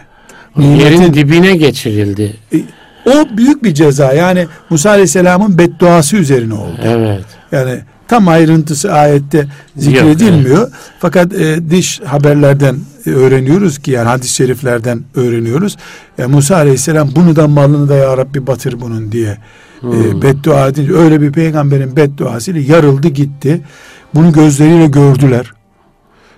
Yerin dibine geçirildi. E, o büyük bir ceza. Yani Musa Aleyhisselam'ın bedduası üzerine oldu. Evet. Yani tam ayrıntısı ayette zikredilmiyor. Yok, evet. Fakat e, diş haberlerden öğreniyoruz ki yani hadis-i şeriflerden öğreniyoruz. E, Musa Aleyhisselam bunu da malını da ya Rabbi batır bunun diye e, hmm. e, beddua edince öyle bir peygamberin bedduasıyla yarıldı gitti. Bunu gözleriyle gördüler.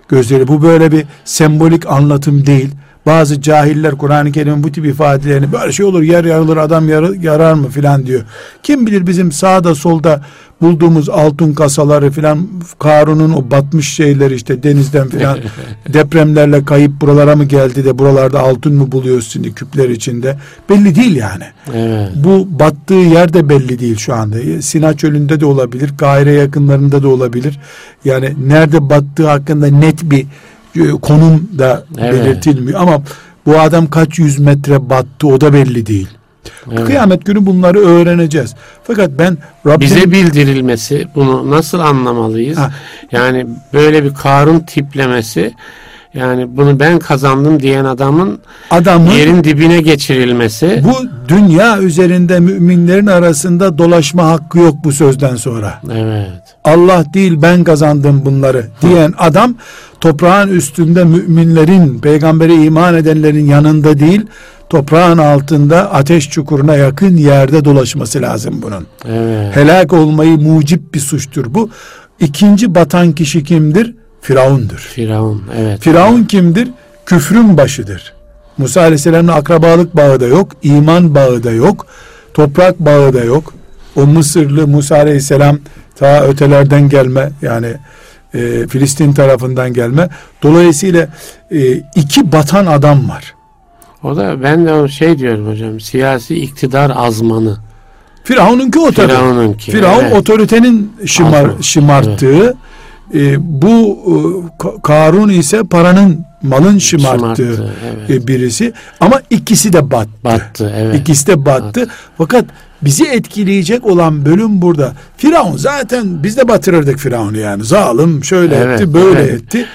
Gözleri bu böyle bir sembolik anlatım değil. Bazı cahiller Kur'an-ı Kerim'in bu tip ifadelerini böyle şey olur yer yarılır adam yar, yarar mı filan diyor. Kim bilir bizim sağda solda bulduğumuz altın kasaları filan Karun'un o batmış şeyleri işte denizden filan depremlerle kayıp buralara mı geldi de buralarda altın mı buluyoruz şimdi küpler içinde belli değil yani. Evet. Bu battığı yer de belli değil şu anda. Sina çölünde de olabilir, Kahire yakınlarında da olabilir. Yani nerede battığı hakkında net bir e, konum da evet. belirtilmiyor ama bu adam kaç yüz metre battı o da belli değil. Evet. Kıyamet günü bunları öğreneceğiz. Fakat ben Rabbim... Bize bildirilmesi bunu nasıl anlamalıyız? Ha. Yani böyle bir Karun tiplemesi yani bunu ben kazandım diyen adamın adamın yerin dibine geçirilmesi. Bu dünya üzerinde müminlerin arasında dolaşma hakkı yok bu sözden sonra. Evet. Allah değil ben kazandım bunları diyen adam toprağın üstünde müminlerin, peygambere iman edenlerin yanında değil, toprağın altında ateş çukuruna yakın yerde dolaşması lazım bunun. Evet. Helak olmayı mucip bir suçtur bu. İkinci batan kişi kimdir? Firavundur. Firavun, evet. Firavun kimdir? Küfrün başıdır. Musa Aleyhisselam'ın akrabalık bağı da yok, iman bağı da yok, toprak bağı da yok. O Mısırlı Musa Aleyhisselam ta ötelerden gelme yani e, Filistin tarafından gelme. Dolayısıyla e, iki batan adam var. O da ben de şey diyorum hocam siyasi iktidar azmanı. Firavun'unki o tabi. Firavun'unki. Firavun evet. otoritenin şımar, şımarttığı evet. E, bu e, Karun ise paranın malın şımarttığı Şımarttı, evet. e, birisi ama ikisi de battı. Battı evet. İkisi de battı. battı. Fakat bizi etkileyecek olan bölüm burada. Firavun zaten biz de batırırdık Firavun'u yani. Zalim şöyle evet, etti, böyle evet. etti.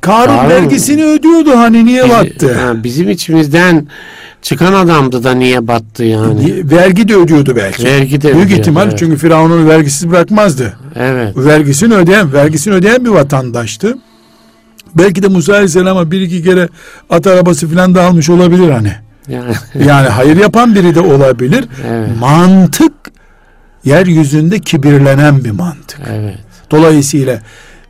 Karun, Karun vergisini ödüyordu hani niye bizi, battı? Ha, bizim içimizden çıkan adamdı da niye battı yani? Vergi de ödüyordu belki. Vergi de Büyük ödüyor, ihtimal evet. çünkü Firavun onu vergisiz bırakmazdı. Evet. Vergisini ödeyen, vergisini ödeyen bir vatandaştı. Belki de Musa Aleyhisselam'a bir iki kere at arabası falan da almış olabilir hani. Yani, yani hayır yapan biri de olabilir. Evet. Mantık yeryüzünde kibirlenen bir mantık. Evet. Dolayısıyla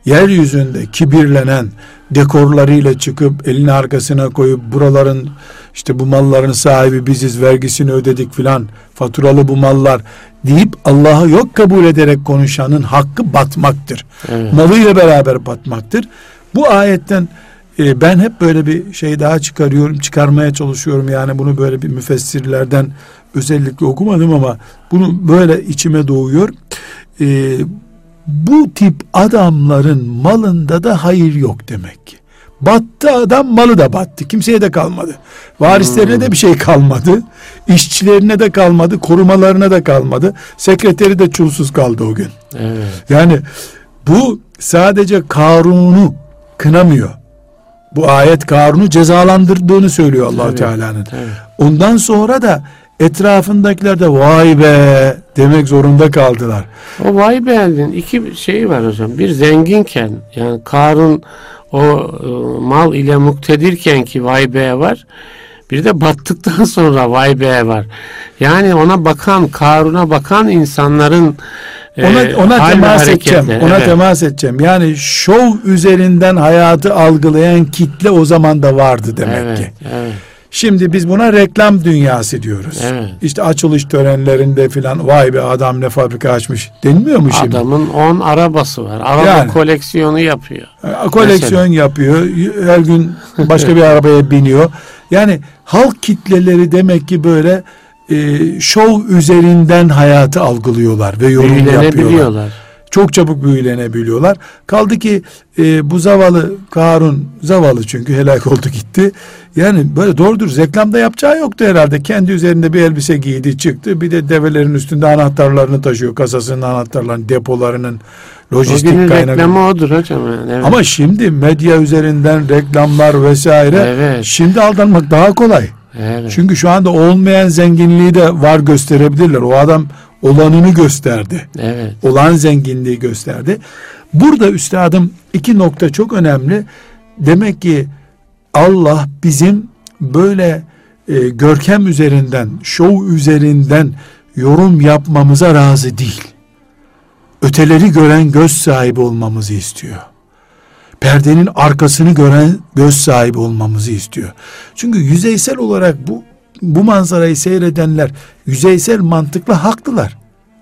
yeryüzünde kibirlenen dekorlarıyla çıkıp elini arkasına koyup buraların işte bu malların sahibi biziz vergisini ödedik filan faturalı bu mallar deyip Allah'ı yok kabul ederek konuşanın hakkı batmaktır. Evet. Malıyla beraber batmaktır. Bu ayetten e, ben hep böyle bir şey daha çıkarıyorum, çıkarmaya çalışıyorum. Yani bunu böyle bir müfessirlerden özellikle okumadım ama bunu böyle içime doğuyor. E, bu tip adamların malında da hayır yok demek ki. Battı adam malı da battı. Kimseye de kalmadı. Varislerine hmm. de bir şey kalmadı. İşçilerine de kalmadı. Korumalarına da kalmadı. Sekreteri de çulsuz kaldı o gün. Evet. Yani bu sadece Karun'u kınamıyor. Bu ayet Karun'u cezalandırdığını söylüyor allah Teala'nın. Ondan sonra da etrafındakiler de vay be demek zorunda kaldılar. O vay be'nin iki şeyi var hocam. Bir zenginken yani Karun o e, mal ile muktedirken ki vay be var. Bir de battıktan sonra vay be var. Yani ona bakan, Karun'a bakan insanların ona ee, ona temas edeceğim. Ona evet. temas edeceğim. Yani şov üzerinden hayatı algılayan kitle o zaman da vardı demek evet, ki. Evet. Şimdi biz buna reklam dünyası diyoruz. Evet. İşte açılış törenlerinde filan vay be adam ne fabrika açmış denmiyor mu şimdi? Adamın 10 arabası var. Araba yani, koleksiyonu yapıyor. E, koleksiyon Mesela. yapıyor. Her gün başka bir arabaya biniyor. Yani halk kitleleri demek ki böyle e, şov üzerinden hayatı algılıyorlar ve yorum yapıyorlar. Çok çabuk büyülenebiliyorlar. Kaldı ki e, bu zavallı Karun zavallı çünkü helak oldu gitti. Yani böyle doğrudur reklamda yapacağı yoktu herhalde. Kendi üzerinde bir elbise giydi çıktı. Bir de develerin üstünde anahtarlarını taşıyor. Kasasının anahtarlarını, depolarının lojistik kaynağı. reklamı odur hocam. Yani, evet. Ama şimdi medya üzerinden reklamlar vesaire. Evet. Şimdi aldanmak daha kolay. Evet. Çünkü şu anda olmayan zenginliği de var gösterebilirler. O adam olanını gösterdi. Evet. Olan zenginliği gösterdi. Burada üstadım iki nokta çok önemli. Demek ki Allah bizim böyle e, görkem üzerinden, şov üzerinden yorum yapmamıza razı değil. Öteleri gören göz sahibi olmamızı istiyor. Perdenin arkasını gören göz sahibi olmamızı istiyor. Çünkü yüzeysel olarak bu bu manzarayı seyredenler yüzeysel mantıkla haklılar.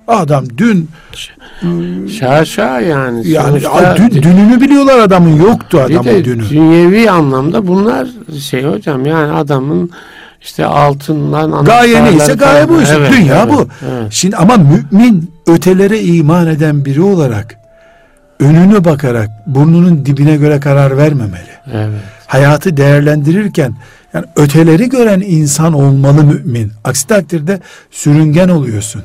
Adam dün Şaşa yani. yani dün, dününü biliyorlar adamın yoktu bir adamın de dünü. dünyevi anlamda bunlar şey hocam yani adamın işte altından Gaye neyse gaye bu işte. Evet, Dünya evet, bu. evet. Şimdi ama mümin ötelere iman eden biri olarak önüne bakarak burnunun dibine göre karar vermemeli. Evet. Hayatı değerlendirirken yani öteleri gören insan olmalı mümin. Aksi takdirde sürüngen oluyorsun.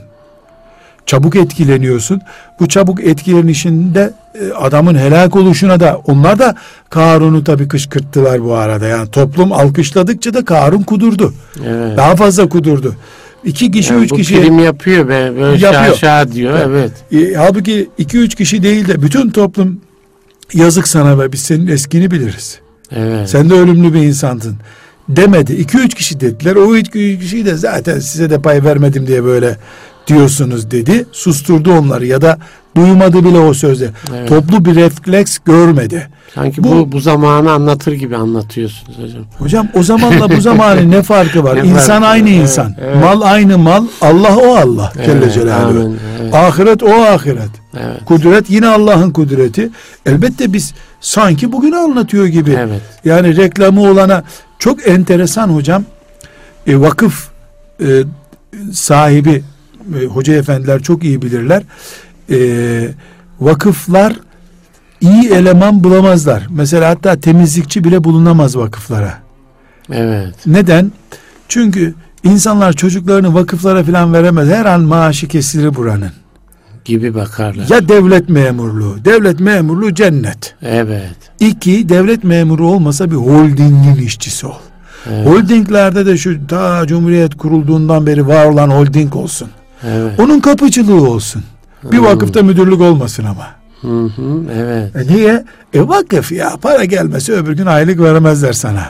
Çabuk etkileniyorsun. Bu çabuk etkilenişinde e, adamın helak oluşuna da onlar da Karun'u tabii kışkırttılar bu arada. Yani toplum alkışladıkça da Karun kudurdu. Evet. Daha fazla kudurdu. İki kişi, Yani üç kişi prim yapıyor be böyle Yapıyor. şaşa diyor evet. E, halbuki iki üç kişi değil de bütün toplum yazık sana ve biz senin eskini biliriz. Evet. Sen de ölümlü bir insandın demedi. İki üç kişi dediler. O iki üç kişi de zaten size de pay vermedim diye böyle diyorsunuz dedi. Susturdu onları ya da duymadı bile o sözü. Evet. Toplu bir refleks görmedi. Sanki bu- bu, bu zamanı anlatır gibi anlatıyorsunuz hocam. Hocam o zamanla bu zamanın ne farkı var? Ne İnsan farkı aynı? Evet, insan. evet. Mal aynı mal. Allah o Allah. Celle Evet, Celaluhu. amin, evet. Ahiret o ahiret. Evet. Kudret yine Allah'ın kudreti. Elbette biz sanki bugünü anlatıyor gibi. Evet. Yani reklamı olana çok enteresan hocam. E, vakıf e, sahibi e, hoca efendiler çok iyi bilirler. E, vakıflar iyi eleman bulamazlar. Mesela hatta temizlikçi bile bulunamaz vakıflara. Evet. Neden? Çünkü insanlar çocuklarını vakıflara falan veremez. Her an maaşı kesilir buranın. Gibi bakarlar. Ya devlet memurluğu. Devlet memurluğu cennet. Evet. İki, devlet memuru olmasa bir holdingin işçisi ol. Evet. Holdinglerde de şu ta Cumhuriyet kurulduğundan beri var olan holding olsun. Evet. Onun kapıcılığı olsun. Bir Hmm. vakıfta müdürlük olmasın ama. Hı hı, evet. E niye? E vakıf ya para gelmese öbür gün aylık veremezler sana.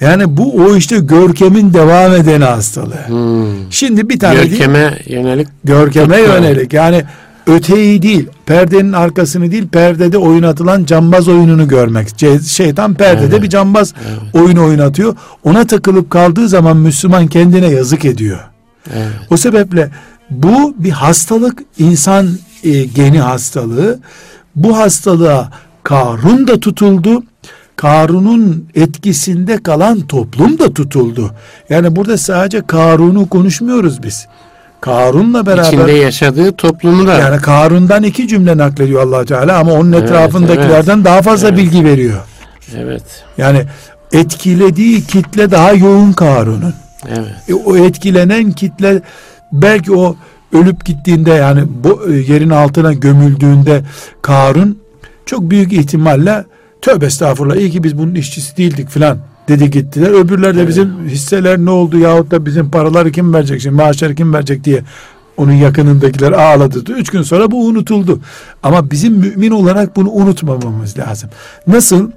Yani bu o işte görkemin devam eden hastalığı. Hmm. Şimdi bir tane değil, Görkeme yönelik görkeme Tutku. yönelik yani öteyi değil perdenin arkasını değil perdede oynatılan cambaz oyununu görmek. Şeytan perdede Evet. bir cambaz Evet. oyunu oynatıyor. Ona takılıp kaldığı zaman Müslüman kendine yazık ediyor. Evet. O sebeple bu bir hastalık insan e, geni hastalığı. Bu hastalığa Karun da tutuldu. Karun'un etkisinde kalan toplum da tutuldu. Yani burada sadece Karun'u konuşmuyoruz biz. Karun'la beraber İçinde yaşadığı toplumu da yani Karun'dan iki cümle naklediyor allah Teala ama onun Evet, etrafındakilerden daha fazla Evet. bilgi veriyor. evet. Yani etkilediği kitle daha yoğun Karun'un. Evet. E, o etkilenen kitle belki o ölüp gittiğinde yani bu e, yerin altına gömüldüğünde Karun çok büyük ihtimalle tövbe estağfurullah iyi ki biz bunun işçisi değildik filan dedi gittiler. Öbürler de Evet. bizim hisseler ne oldu yahut da bizim paraları kim verecek şimdi maaşları kim verecek diye onun yakınındakiler ağladı. Üç gün sonra bu unutuldu. Ama bizim mümin olarak bunu unutmamamız lazım. Nasıl?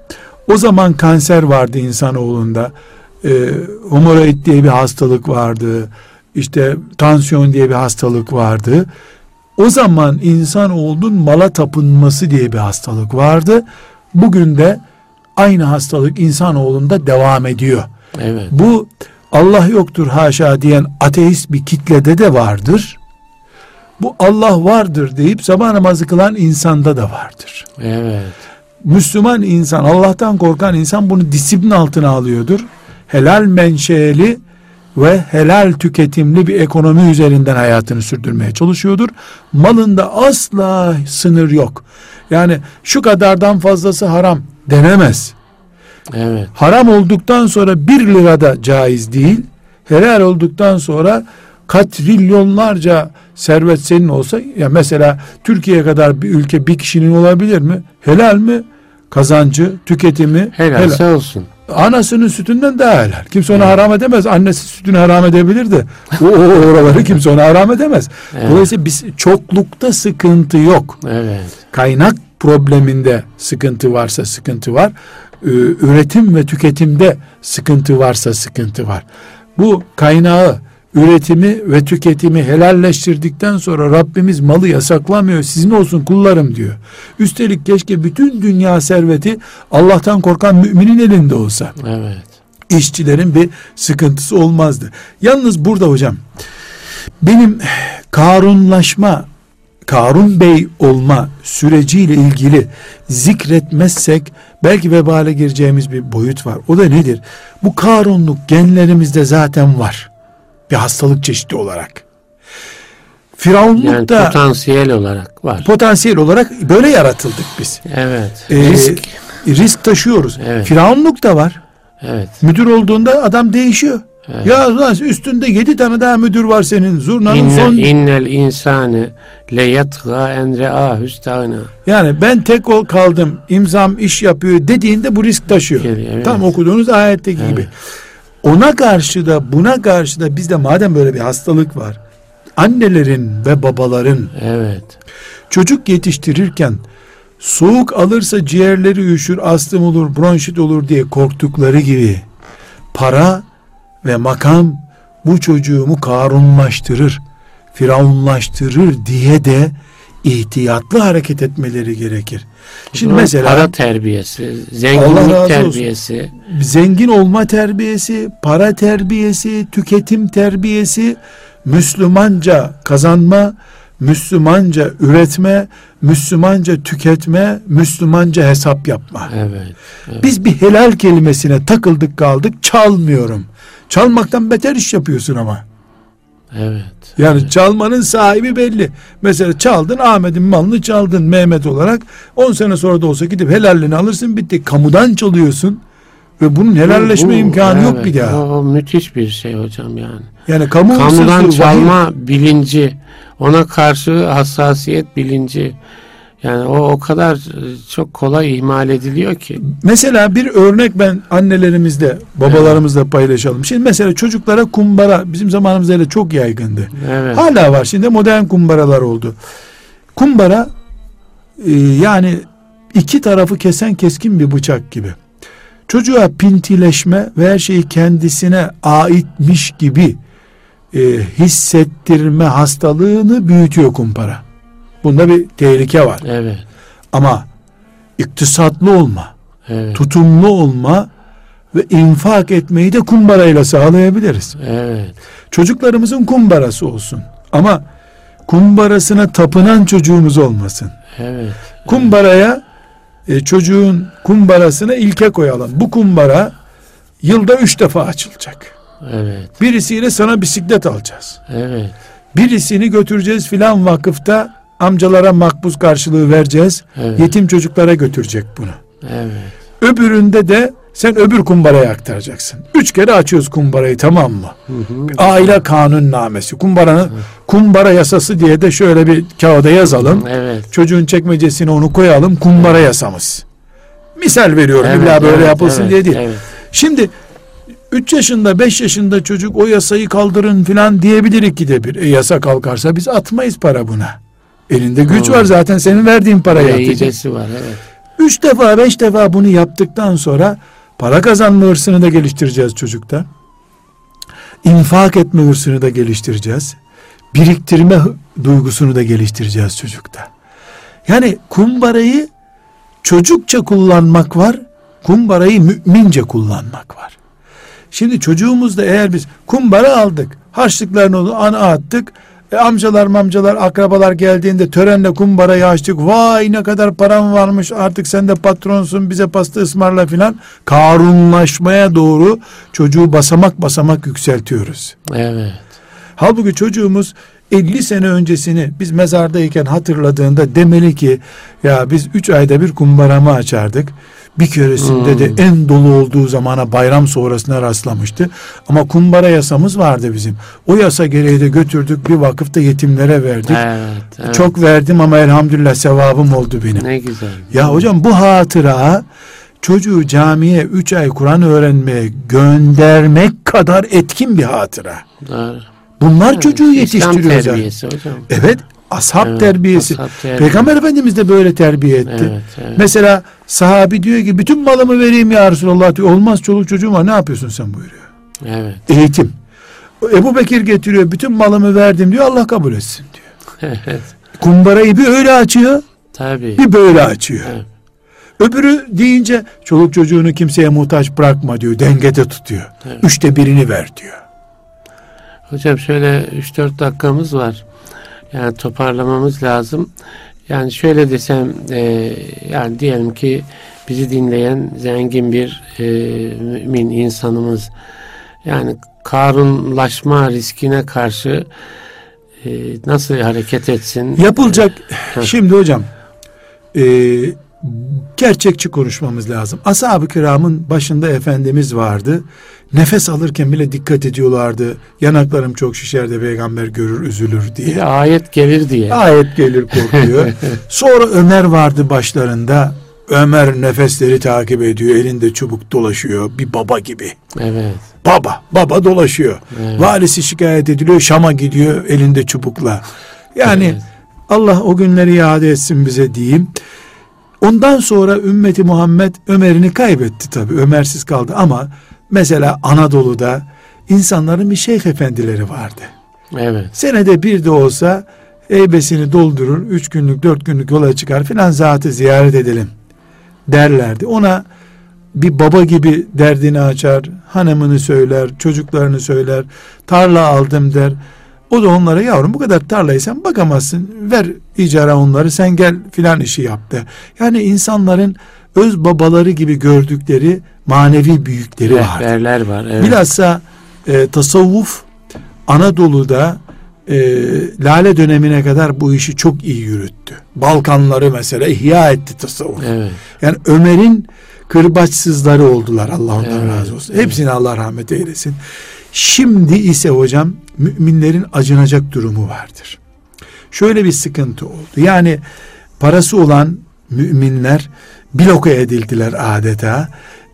O zaman kanser vardı insanoğlunda. E, hemoroid diye bir hastalık vardı. İşte tansiyon diye bir hastalık vardı. O zaman insanoğlunun mala tapınması diye bir hastalık vardı. Bugün de aynı hastalık insanoğlunda devam ediyor. Evet. Bu Allah yoktur haşa diyen ateist bir kitlede de vardır. Bu Allah vardır deyip sabah namazı kılan insanda da vardır. Evet. Müslüman insan, Allah'tan korkan insan bunu disiplin altına alıyordur. Helal menşeli ve helal tüketimli bir ekonomi üzerinden hayatını sürdürmeye çalışıyordur. Malında asla sınır yok. Yani şu kadardan fazlası haram denemez. Evet. Haram olduktan sonra bir lirada caiz değil. Helal olduktan sonra katrilyonlarca servet senin olsa ya mesela Türkiye kadar bir ülke bir kişinin olabilir mi? Helal mi? Kazancı, tüketimi Helalse helal. olsun. Anasının sütünden daha helal. Kimse ona evet. haram edemez. Annesi sütünü haram edebilir de o, o oraları kimse ona haram edemez. Evet. Dolayısıyla biz çoklukta sıkıntı yok. Evet. Kaynak probleminde sıkıntı varsa sıkıntı var. Üretim ve tüketimde sıkıntı varsa sıkıntı var. Bu kaynağı üretimi ve tüketimi helalleştirdikten sonra Rabbimiz malı yasaklamıyor. Sizin olsun kullarım diyor. Üstelik keşke bütün dünya serveti Allah'tan korkan müminin elinde olsa. Evet. İşçilerin bir sıkıntısı olmazdı. Yalnız burada hocam benim karunlaşma Karun Bey olma süreciyle ilgili zikretmezsek belki vebale gireceğimiz bir boyut var. O da nedir? Bu karunluk genlerimizde zaten var bir hastalık çeşidi olarak. Firavunluk yani da potansiyel olarak var. Potansiyel olarak böyle yaratıldık biz. Evet. Ee, risk risk taşıyoruz. Evet. Firavunluk da var. Evet. Müdür olduğunda adam değişiyor. Evet. Ya lan üstünde yedi tane daha müdür var senin. Zurnanın İnne, son... İnnel insane le yatga en re'a hüstâna. Yani ben tek ol kaldım, imzam iş yapıyor dediğinde bu risk taşıyor. Evet. Tam okuduğunuz ayetteki evet. gibi. Ona karşı da buna karşı da bizde madem böyle bir hastalık var. Annelerin ve babaların evet. çocuk yetiştirirken soğuk alırsa ciğerleri üşür, astım olur, bronşit olur diye korktukları gibi para ve makam bu çocuğumu karunlaştırır, firavunlaştırır diye de ihtiyatlı hareket etmeleri gerekir. Şimdi mesela para terbiyesi, zenginlik terbiyesi, olsun. zengin olma terbiyesi, para terbiyesi, tüketim terbiyesi, Müslümanca kazanma, Müslümanca üretme, Müslümanca tüketme, Müslümanca hesap yapma. Evet, evet. Biz bir helal kelimesine takıldık kaldık, çalmıyorum. Çalmaktan beter iş yapıyorsun ama. Evet. Yani evet. çalmanın sahibi belli. Mesela çaldın Ahmet'in malını çaldın Mehmet olarak. 10 sene sonra da olsa gidip helallini alırsın bitti. Kamudan çalıyorsun. Ve bunun helalleşme bu, bu, imkanı evet, yok bir daha. O, o müthiş bir şey hocam yani. Yani kamu kamudan çalma vahiy... bilinci, ona karşı hassasiyet bilinci yani o o kadar e, çok kolay ihmal ediliyor ki. Mesela bir örnek ben annelerimizle, babalarımızla evet. paylaşalım. Şimdi mesela çocuklara kumbara bizim zamanımızda öyle çok yaygındı. Evet. Hala var. Şimdi modern kumbaralar oldu. Kumbara e, yani iki tarafı kesen keskin bir bıçak gibi. Çocuğa pintileşme ve her şeyi kendisine aitmiş gibi e, hissettirme hastalığını büyütüyor kumbara. Bunda bir tehlike var. Evet. Ama iktisatlı olma, evet. tutumlu olma ve infak etmeyi de kumbarayla sağlayabiliriz. Evet. Çocuklarımızın kumbarası olsun. Ama kumbarasına tapınan çocuğumuz olmasın. Evet. Kumbaraya e, çocuğun kumbarasına ilke koyalım. Bu kumbara yılda üç defa açılacak. Evet. Birisiyle sana bisiklet alacağız. Evet. Birisini götüreceğiz filan vakıfta amcalara makbuz karşılığı vereceğiz. Evet. Yetim çocuklara götürecek bunu. Evet. Öbüründe de sen öbür kumbaraya aktaracaksın. Üç kere açıyoruz kumbarayı tamam mı? Hı hı. Aile kanunnamesi. Kumbaranın hı. kumbara yasası diye de şöyle bir kağıda yazalım. Evet. Çocuğun çekmecesine onu koyalım. Kumbara evet. yasamız. Misal veriyorum. Evet, İlla böyle evet, yapılsın evet, diye değil. Evet. Şimdi 3 yaşında 5 yaşında çocuk o yasayı kaldırın filan diyebilir ki de bir. E, yasa kalkarsa biz atmayız para buna. Elinde güç hmm. var zaten senin verdiğin parayı atacak. var evet. Üç defa beş defa bunu yaptıktan sonra para kazanma hırsını da geliştireceğiz çocukta. İnfak etme hırsını da geliştireceğiz. Biriktirme duygusunu da geliştireceğiz çocukta. Yani kumbarayı çocukça kullanmak var, kumbarayı mümince kullanmak var. Şimdi çocuğumuzda eğer biz kumbara aldık, harçlıklarını ana attık, E, amcalar mamcalar akrabalar geldiğinde törenle kumbarayı açtık. Vay ne kadar param varmış artık sen de patronsun bize pasta ısmarla filan. Karunlaşmaya doğru çocuğu basamak basamak yükseltiyoruz. Evet. Halbuki çocuğumuz 50 sene öncesini biz mezardayken hatırladığında demeli ki ya biz 3 ayda bir kumbaramı açardık. Bir keresinde hmm. de en dolu olduğu zamana bayram sonrasına rastlamıştı. Ama kumbara yasamız vardı bizim. O yasa gereği de götürdük bir vakıfta yetimlere verdik. Evet, evet. Çok verdim ama elhamdülillah sevabım oldu benim. Ne güzel. Ya hocam bu hatıra çocuğu camiye 3 ay Kur'an öğrenmeye göndermek kadar etkin bir hatıra. Doğru. Bunlar evet, çocuğu yetiştiriyor İslam terbiyesi hocam. Evet. Ashab evet, terbiyesi. Ashab terbiyesi. Peygamber Efendimiz de böyle terbiye etti. Evet, evet. Mesela sahabi diyor ki bütün malımı vereyim ya Resulallah diyor. Olmaz çoluk çocuğum var ne yapıyorsun sen buyuruyor. Evet. Eğitim. Ebu Bekir getiriyor bütün malımı verdim diyor Allah kabul etsin diyor. Evet. Kumbarayı bir öyle açıyor. Tabii. Bir böyle açıyor. Evet. Öbürü deyince çoluk çocuğunu kimseye muhtaç bırakma diyor. Dengede tutuyor. Evet. Üçte birini ver diyor. Hocam şöyle 3-4 dakikamız var. Yani toparlamamız lazım. Yani şöyle desem e, yani diyelim ki bizi dinleyen zengin bir e, mümin insanımız yani karunlaşma riskine karşı e, nasıl hareket etsin? Yapılacak. E, şimdi hocam e, gerçekçi konuşmamız lazım. Ashab-ı kiramın başında Efendimiz vardı. Nefes alırken bile dikkat ediyorlardı. Yanaklarım çok şişer de peygamber görür üzülür diye. Bir ayet gelir diye. Ayet gelir korkuyor. Sonra Ömer vardı başlarında. Ömer nefesleri takip ediyor. Elinde çubuk dolaşıyor. Bir baba gibi. Evet. Baba. Baba dolaşıyor. Evet. Valisi şikayet ediliyor. Şam'a gidiyor elinde çubukla. Yani evet. Allah o günleri iade etsin bize diyeyim. Ondan sonra ümmeti Muhammed Ömer'ini kaybetti tabi. Ömersiz kaldı ama mesela Anadolu'da insanların bir şeyh efendileri vardı. Evet. Senede bir de olsa eybesini doldurur, üç günlük, dört günlük yola çıkar filan zatı ziyaret edelim derlerdi. Ona bir baba gibi derdini açar, hanımını söyler, çocuklarını söyler, tarla aldım der. O da onlara yavrum bu kadar tarlayı sen bakamazsın. Ver icara onları sen gel filan işi yaptı. Yani insanların öz babaları gibi gördükleri manevi büyükleri var. Rehberler var. Evet. Bilhassa e, tasavvuf Anadolu'da e, Lale dönemine kadar bu işi çok iyi yürüttü. Balkanları mesela ihya etti tasavvuf. Evet. Yani Ömer'in kırbaçsızları oldular Allah ondan evet. razı olsun. Hepsine evet. Allah rahmet eylesin. Şimdi ise hocam müminlerin acınacak durumu vardır. Şöyle bir sıkıntı oldu. Yani parası olan müminler bloke edildiler adeta.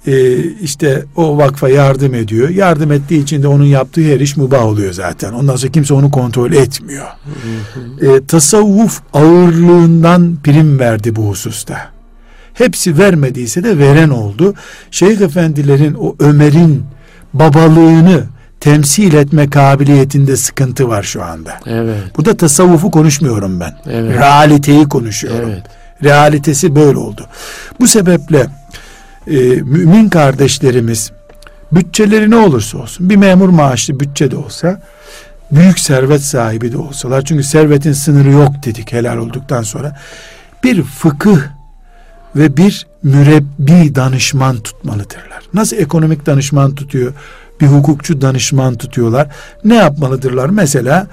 Ee, işte o vakfa yardım ediyor. Yardım ettiği için de onun yaptığı her iş mubah oluyor zaten. Ondan sonra kimse onu kontrol etmiyor. Ee, tasavvuf ağırlığından prim verdi bu hususta. Hepsi vermediyse de veren oldu. Şeyh efendilerin o Ömer'in babalığını temsil etme kabiliyetinde sıkıntı var şu anda. Evet. Burada tasavvufu konuşmuyorum ben. Evet. Realiteyi konuşuyorum. Evet. Realitesi böyle oldu. Bu sebeple e, mümin kardeşlerimiz bütçeleri ne olursa olsun bir memur maaşlı bütçe de olsa büyük servet sahibi de olsalar çünkü servetin sınırı yok dedik helal olduktan sonra bir fıkıh ve bir mürebbi danışman tutmalıdırlar. Nasıl ekonomik danışman tutuyor? Bir hukukçu danışman tutuyorlar. Ne yapmalıdırlar? Mesela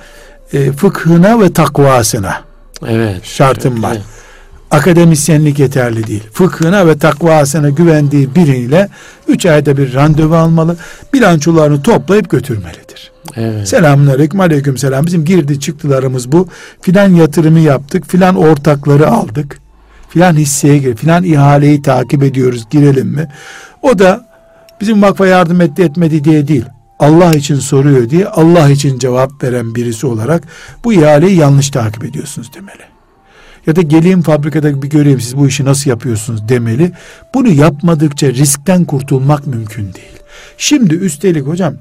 e, fıkhına ve takvasına. Evet. Şartım var. Evet. Akademisyenlik yeterli değil. Fıkhına ve takvasına güvendiği biriyle üç ayda bir randevu almalı. Bilançolarını toplayıp götürmelidir. Evet. Selamun aleyküm, aleyküm selam. Bizim girdi çıktılarımız bu. Filan yatırımı yaptık. Filan ortakları aldık. Filan hisseye gir. Filan ihaleyi takip ediyoruz. Girelim mi? O da bizim vakfa yardım etti etmedi diye değil. Allah için soruyor diye Allah için cevap veren birisi olarak bu ihaleyi yanlış takip ediyorsunuz demeli. Ya da geleyim fabrikada bir göreyim siz bu işi nasıl yapıyorsunuz demeli. Bunu yapmadıkça riskten kurtulmak mümkün değil. Şimdi üstelik hocam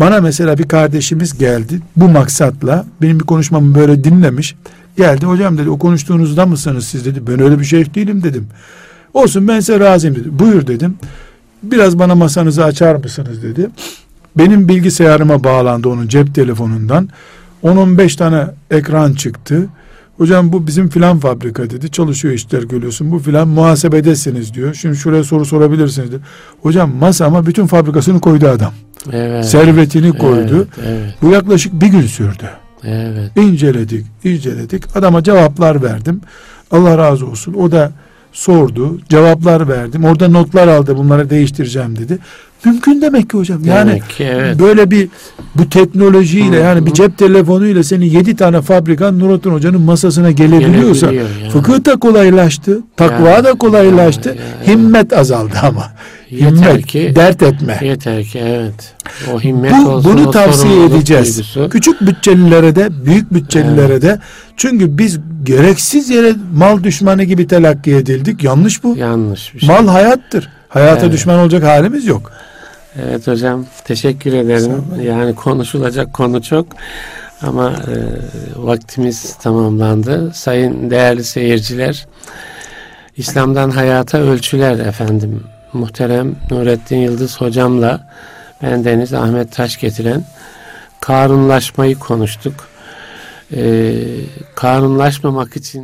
bana mesela bir kardeşimiz geldi bu maksatla benim bir konuşmamı böyle dinlemiş. Geldi hocam dedi o konuştuğunuzda mısınız siz dedi. Ben öyle bir şey değilim dedim. Olsun ben size razıyım dedi. Buyur dedim biraz bana masanızı açar mısınız dedi. Benim bilgisayarıma bağlandı onun cep telefonundan. 10-15 tane ekran çıktı. Hocam bu bizim filan fabrika dedi. Çalışıyor işler görüyorsun. Bu filan muhasebedesiniz diyor. Şimdi şuraya soru sorabilirsiniz diyor. Hocam masama bütün fabrikasını koydu adam. Evet. Servetini koydu. Evet, evet, Bu yaklaşık bir gün sürdü. evet. İnceledik, inceledik. Adama cevaplar verdim. Allah razı olsun. O da sordu, cevaplar verdim. Orada notlar aldı. Bunları değiştireceğim dedi. Mümkün demek ki hocam. Yani Demek ki evet. böyle bir bu teknolojiyle Hı, yani bir hı. cep telefonuyla senin yedi tane fabrikan Nurattin Hoca'nın masasına gelebiliyorsa Gelebiliyor yani. fıkıh da kolaylaştı, takva Yani, da kolaylaştı, ya, ya. himmet azaldı ama. Yeter himmet, ki dert etme. yeter ki evet. O himmet Bu, olsun. bunu tavsiye edeceğiz. duygusu. Küçük bütçelilere de, büyük bütçelilere de. Çünkü biz gereksiz yere mal düşmanı gibi telakki edildik. Yanlış bu. Yanlış bir şey. Mal hayattır. Hayata Evet. düşman olacak halimiz yok. Evet hocam teşekkür ederim. Yani konuşulacak konu çok ama e, vaktimiz tamamlandı. Sayın değerli seyirciler, İslam'dan hayata ölçüler efendim. Muhterem Nurettin Yıldız hocamla ben Deniz Ahmet Taş getiren Karunlaşmayı konuştuk. E, karunlaşmamak için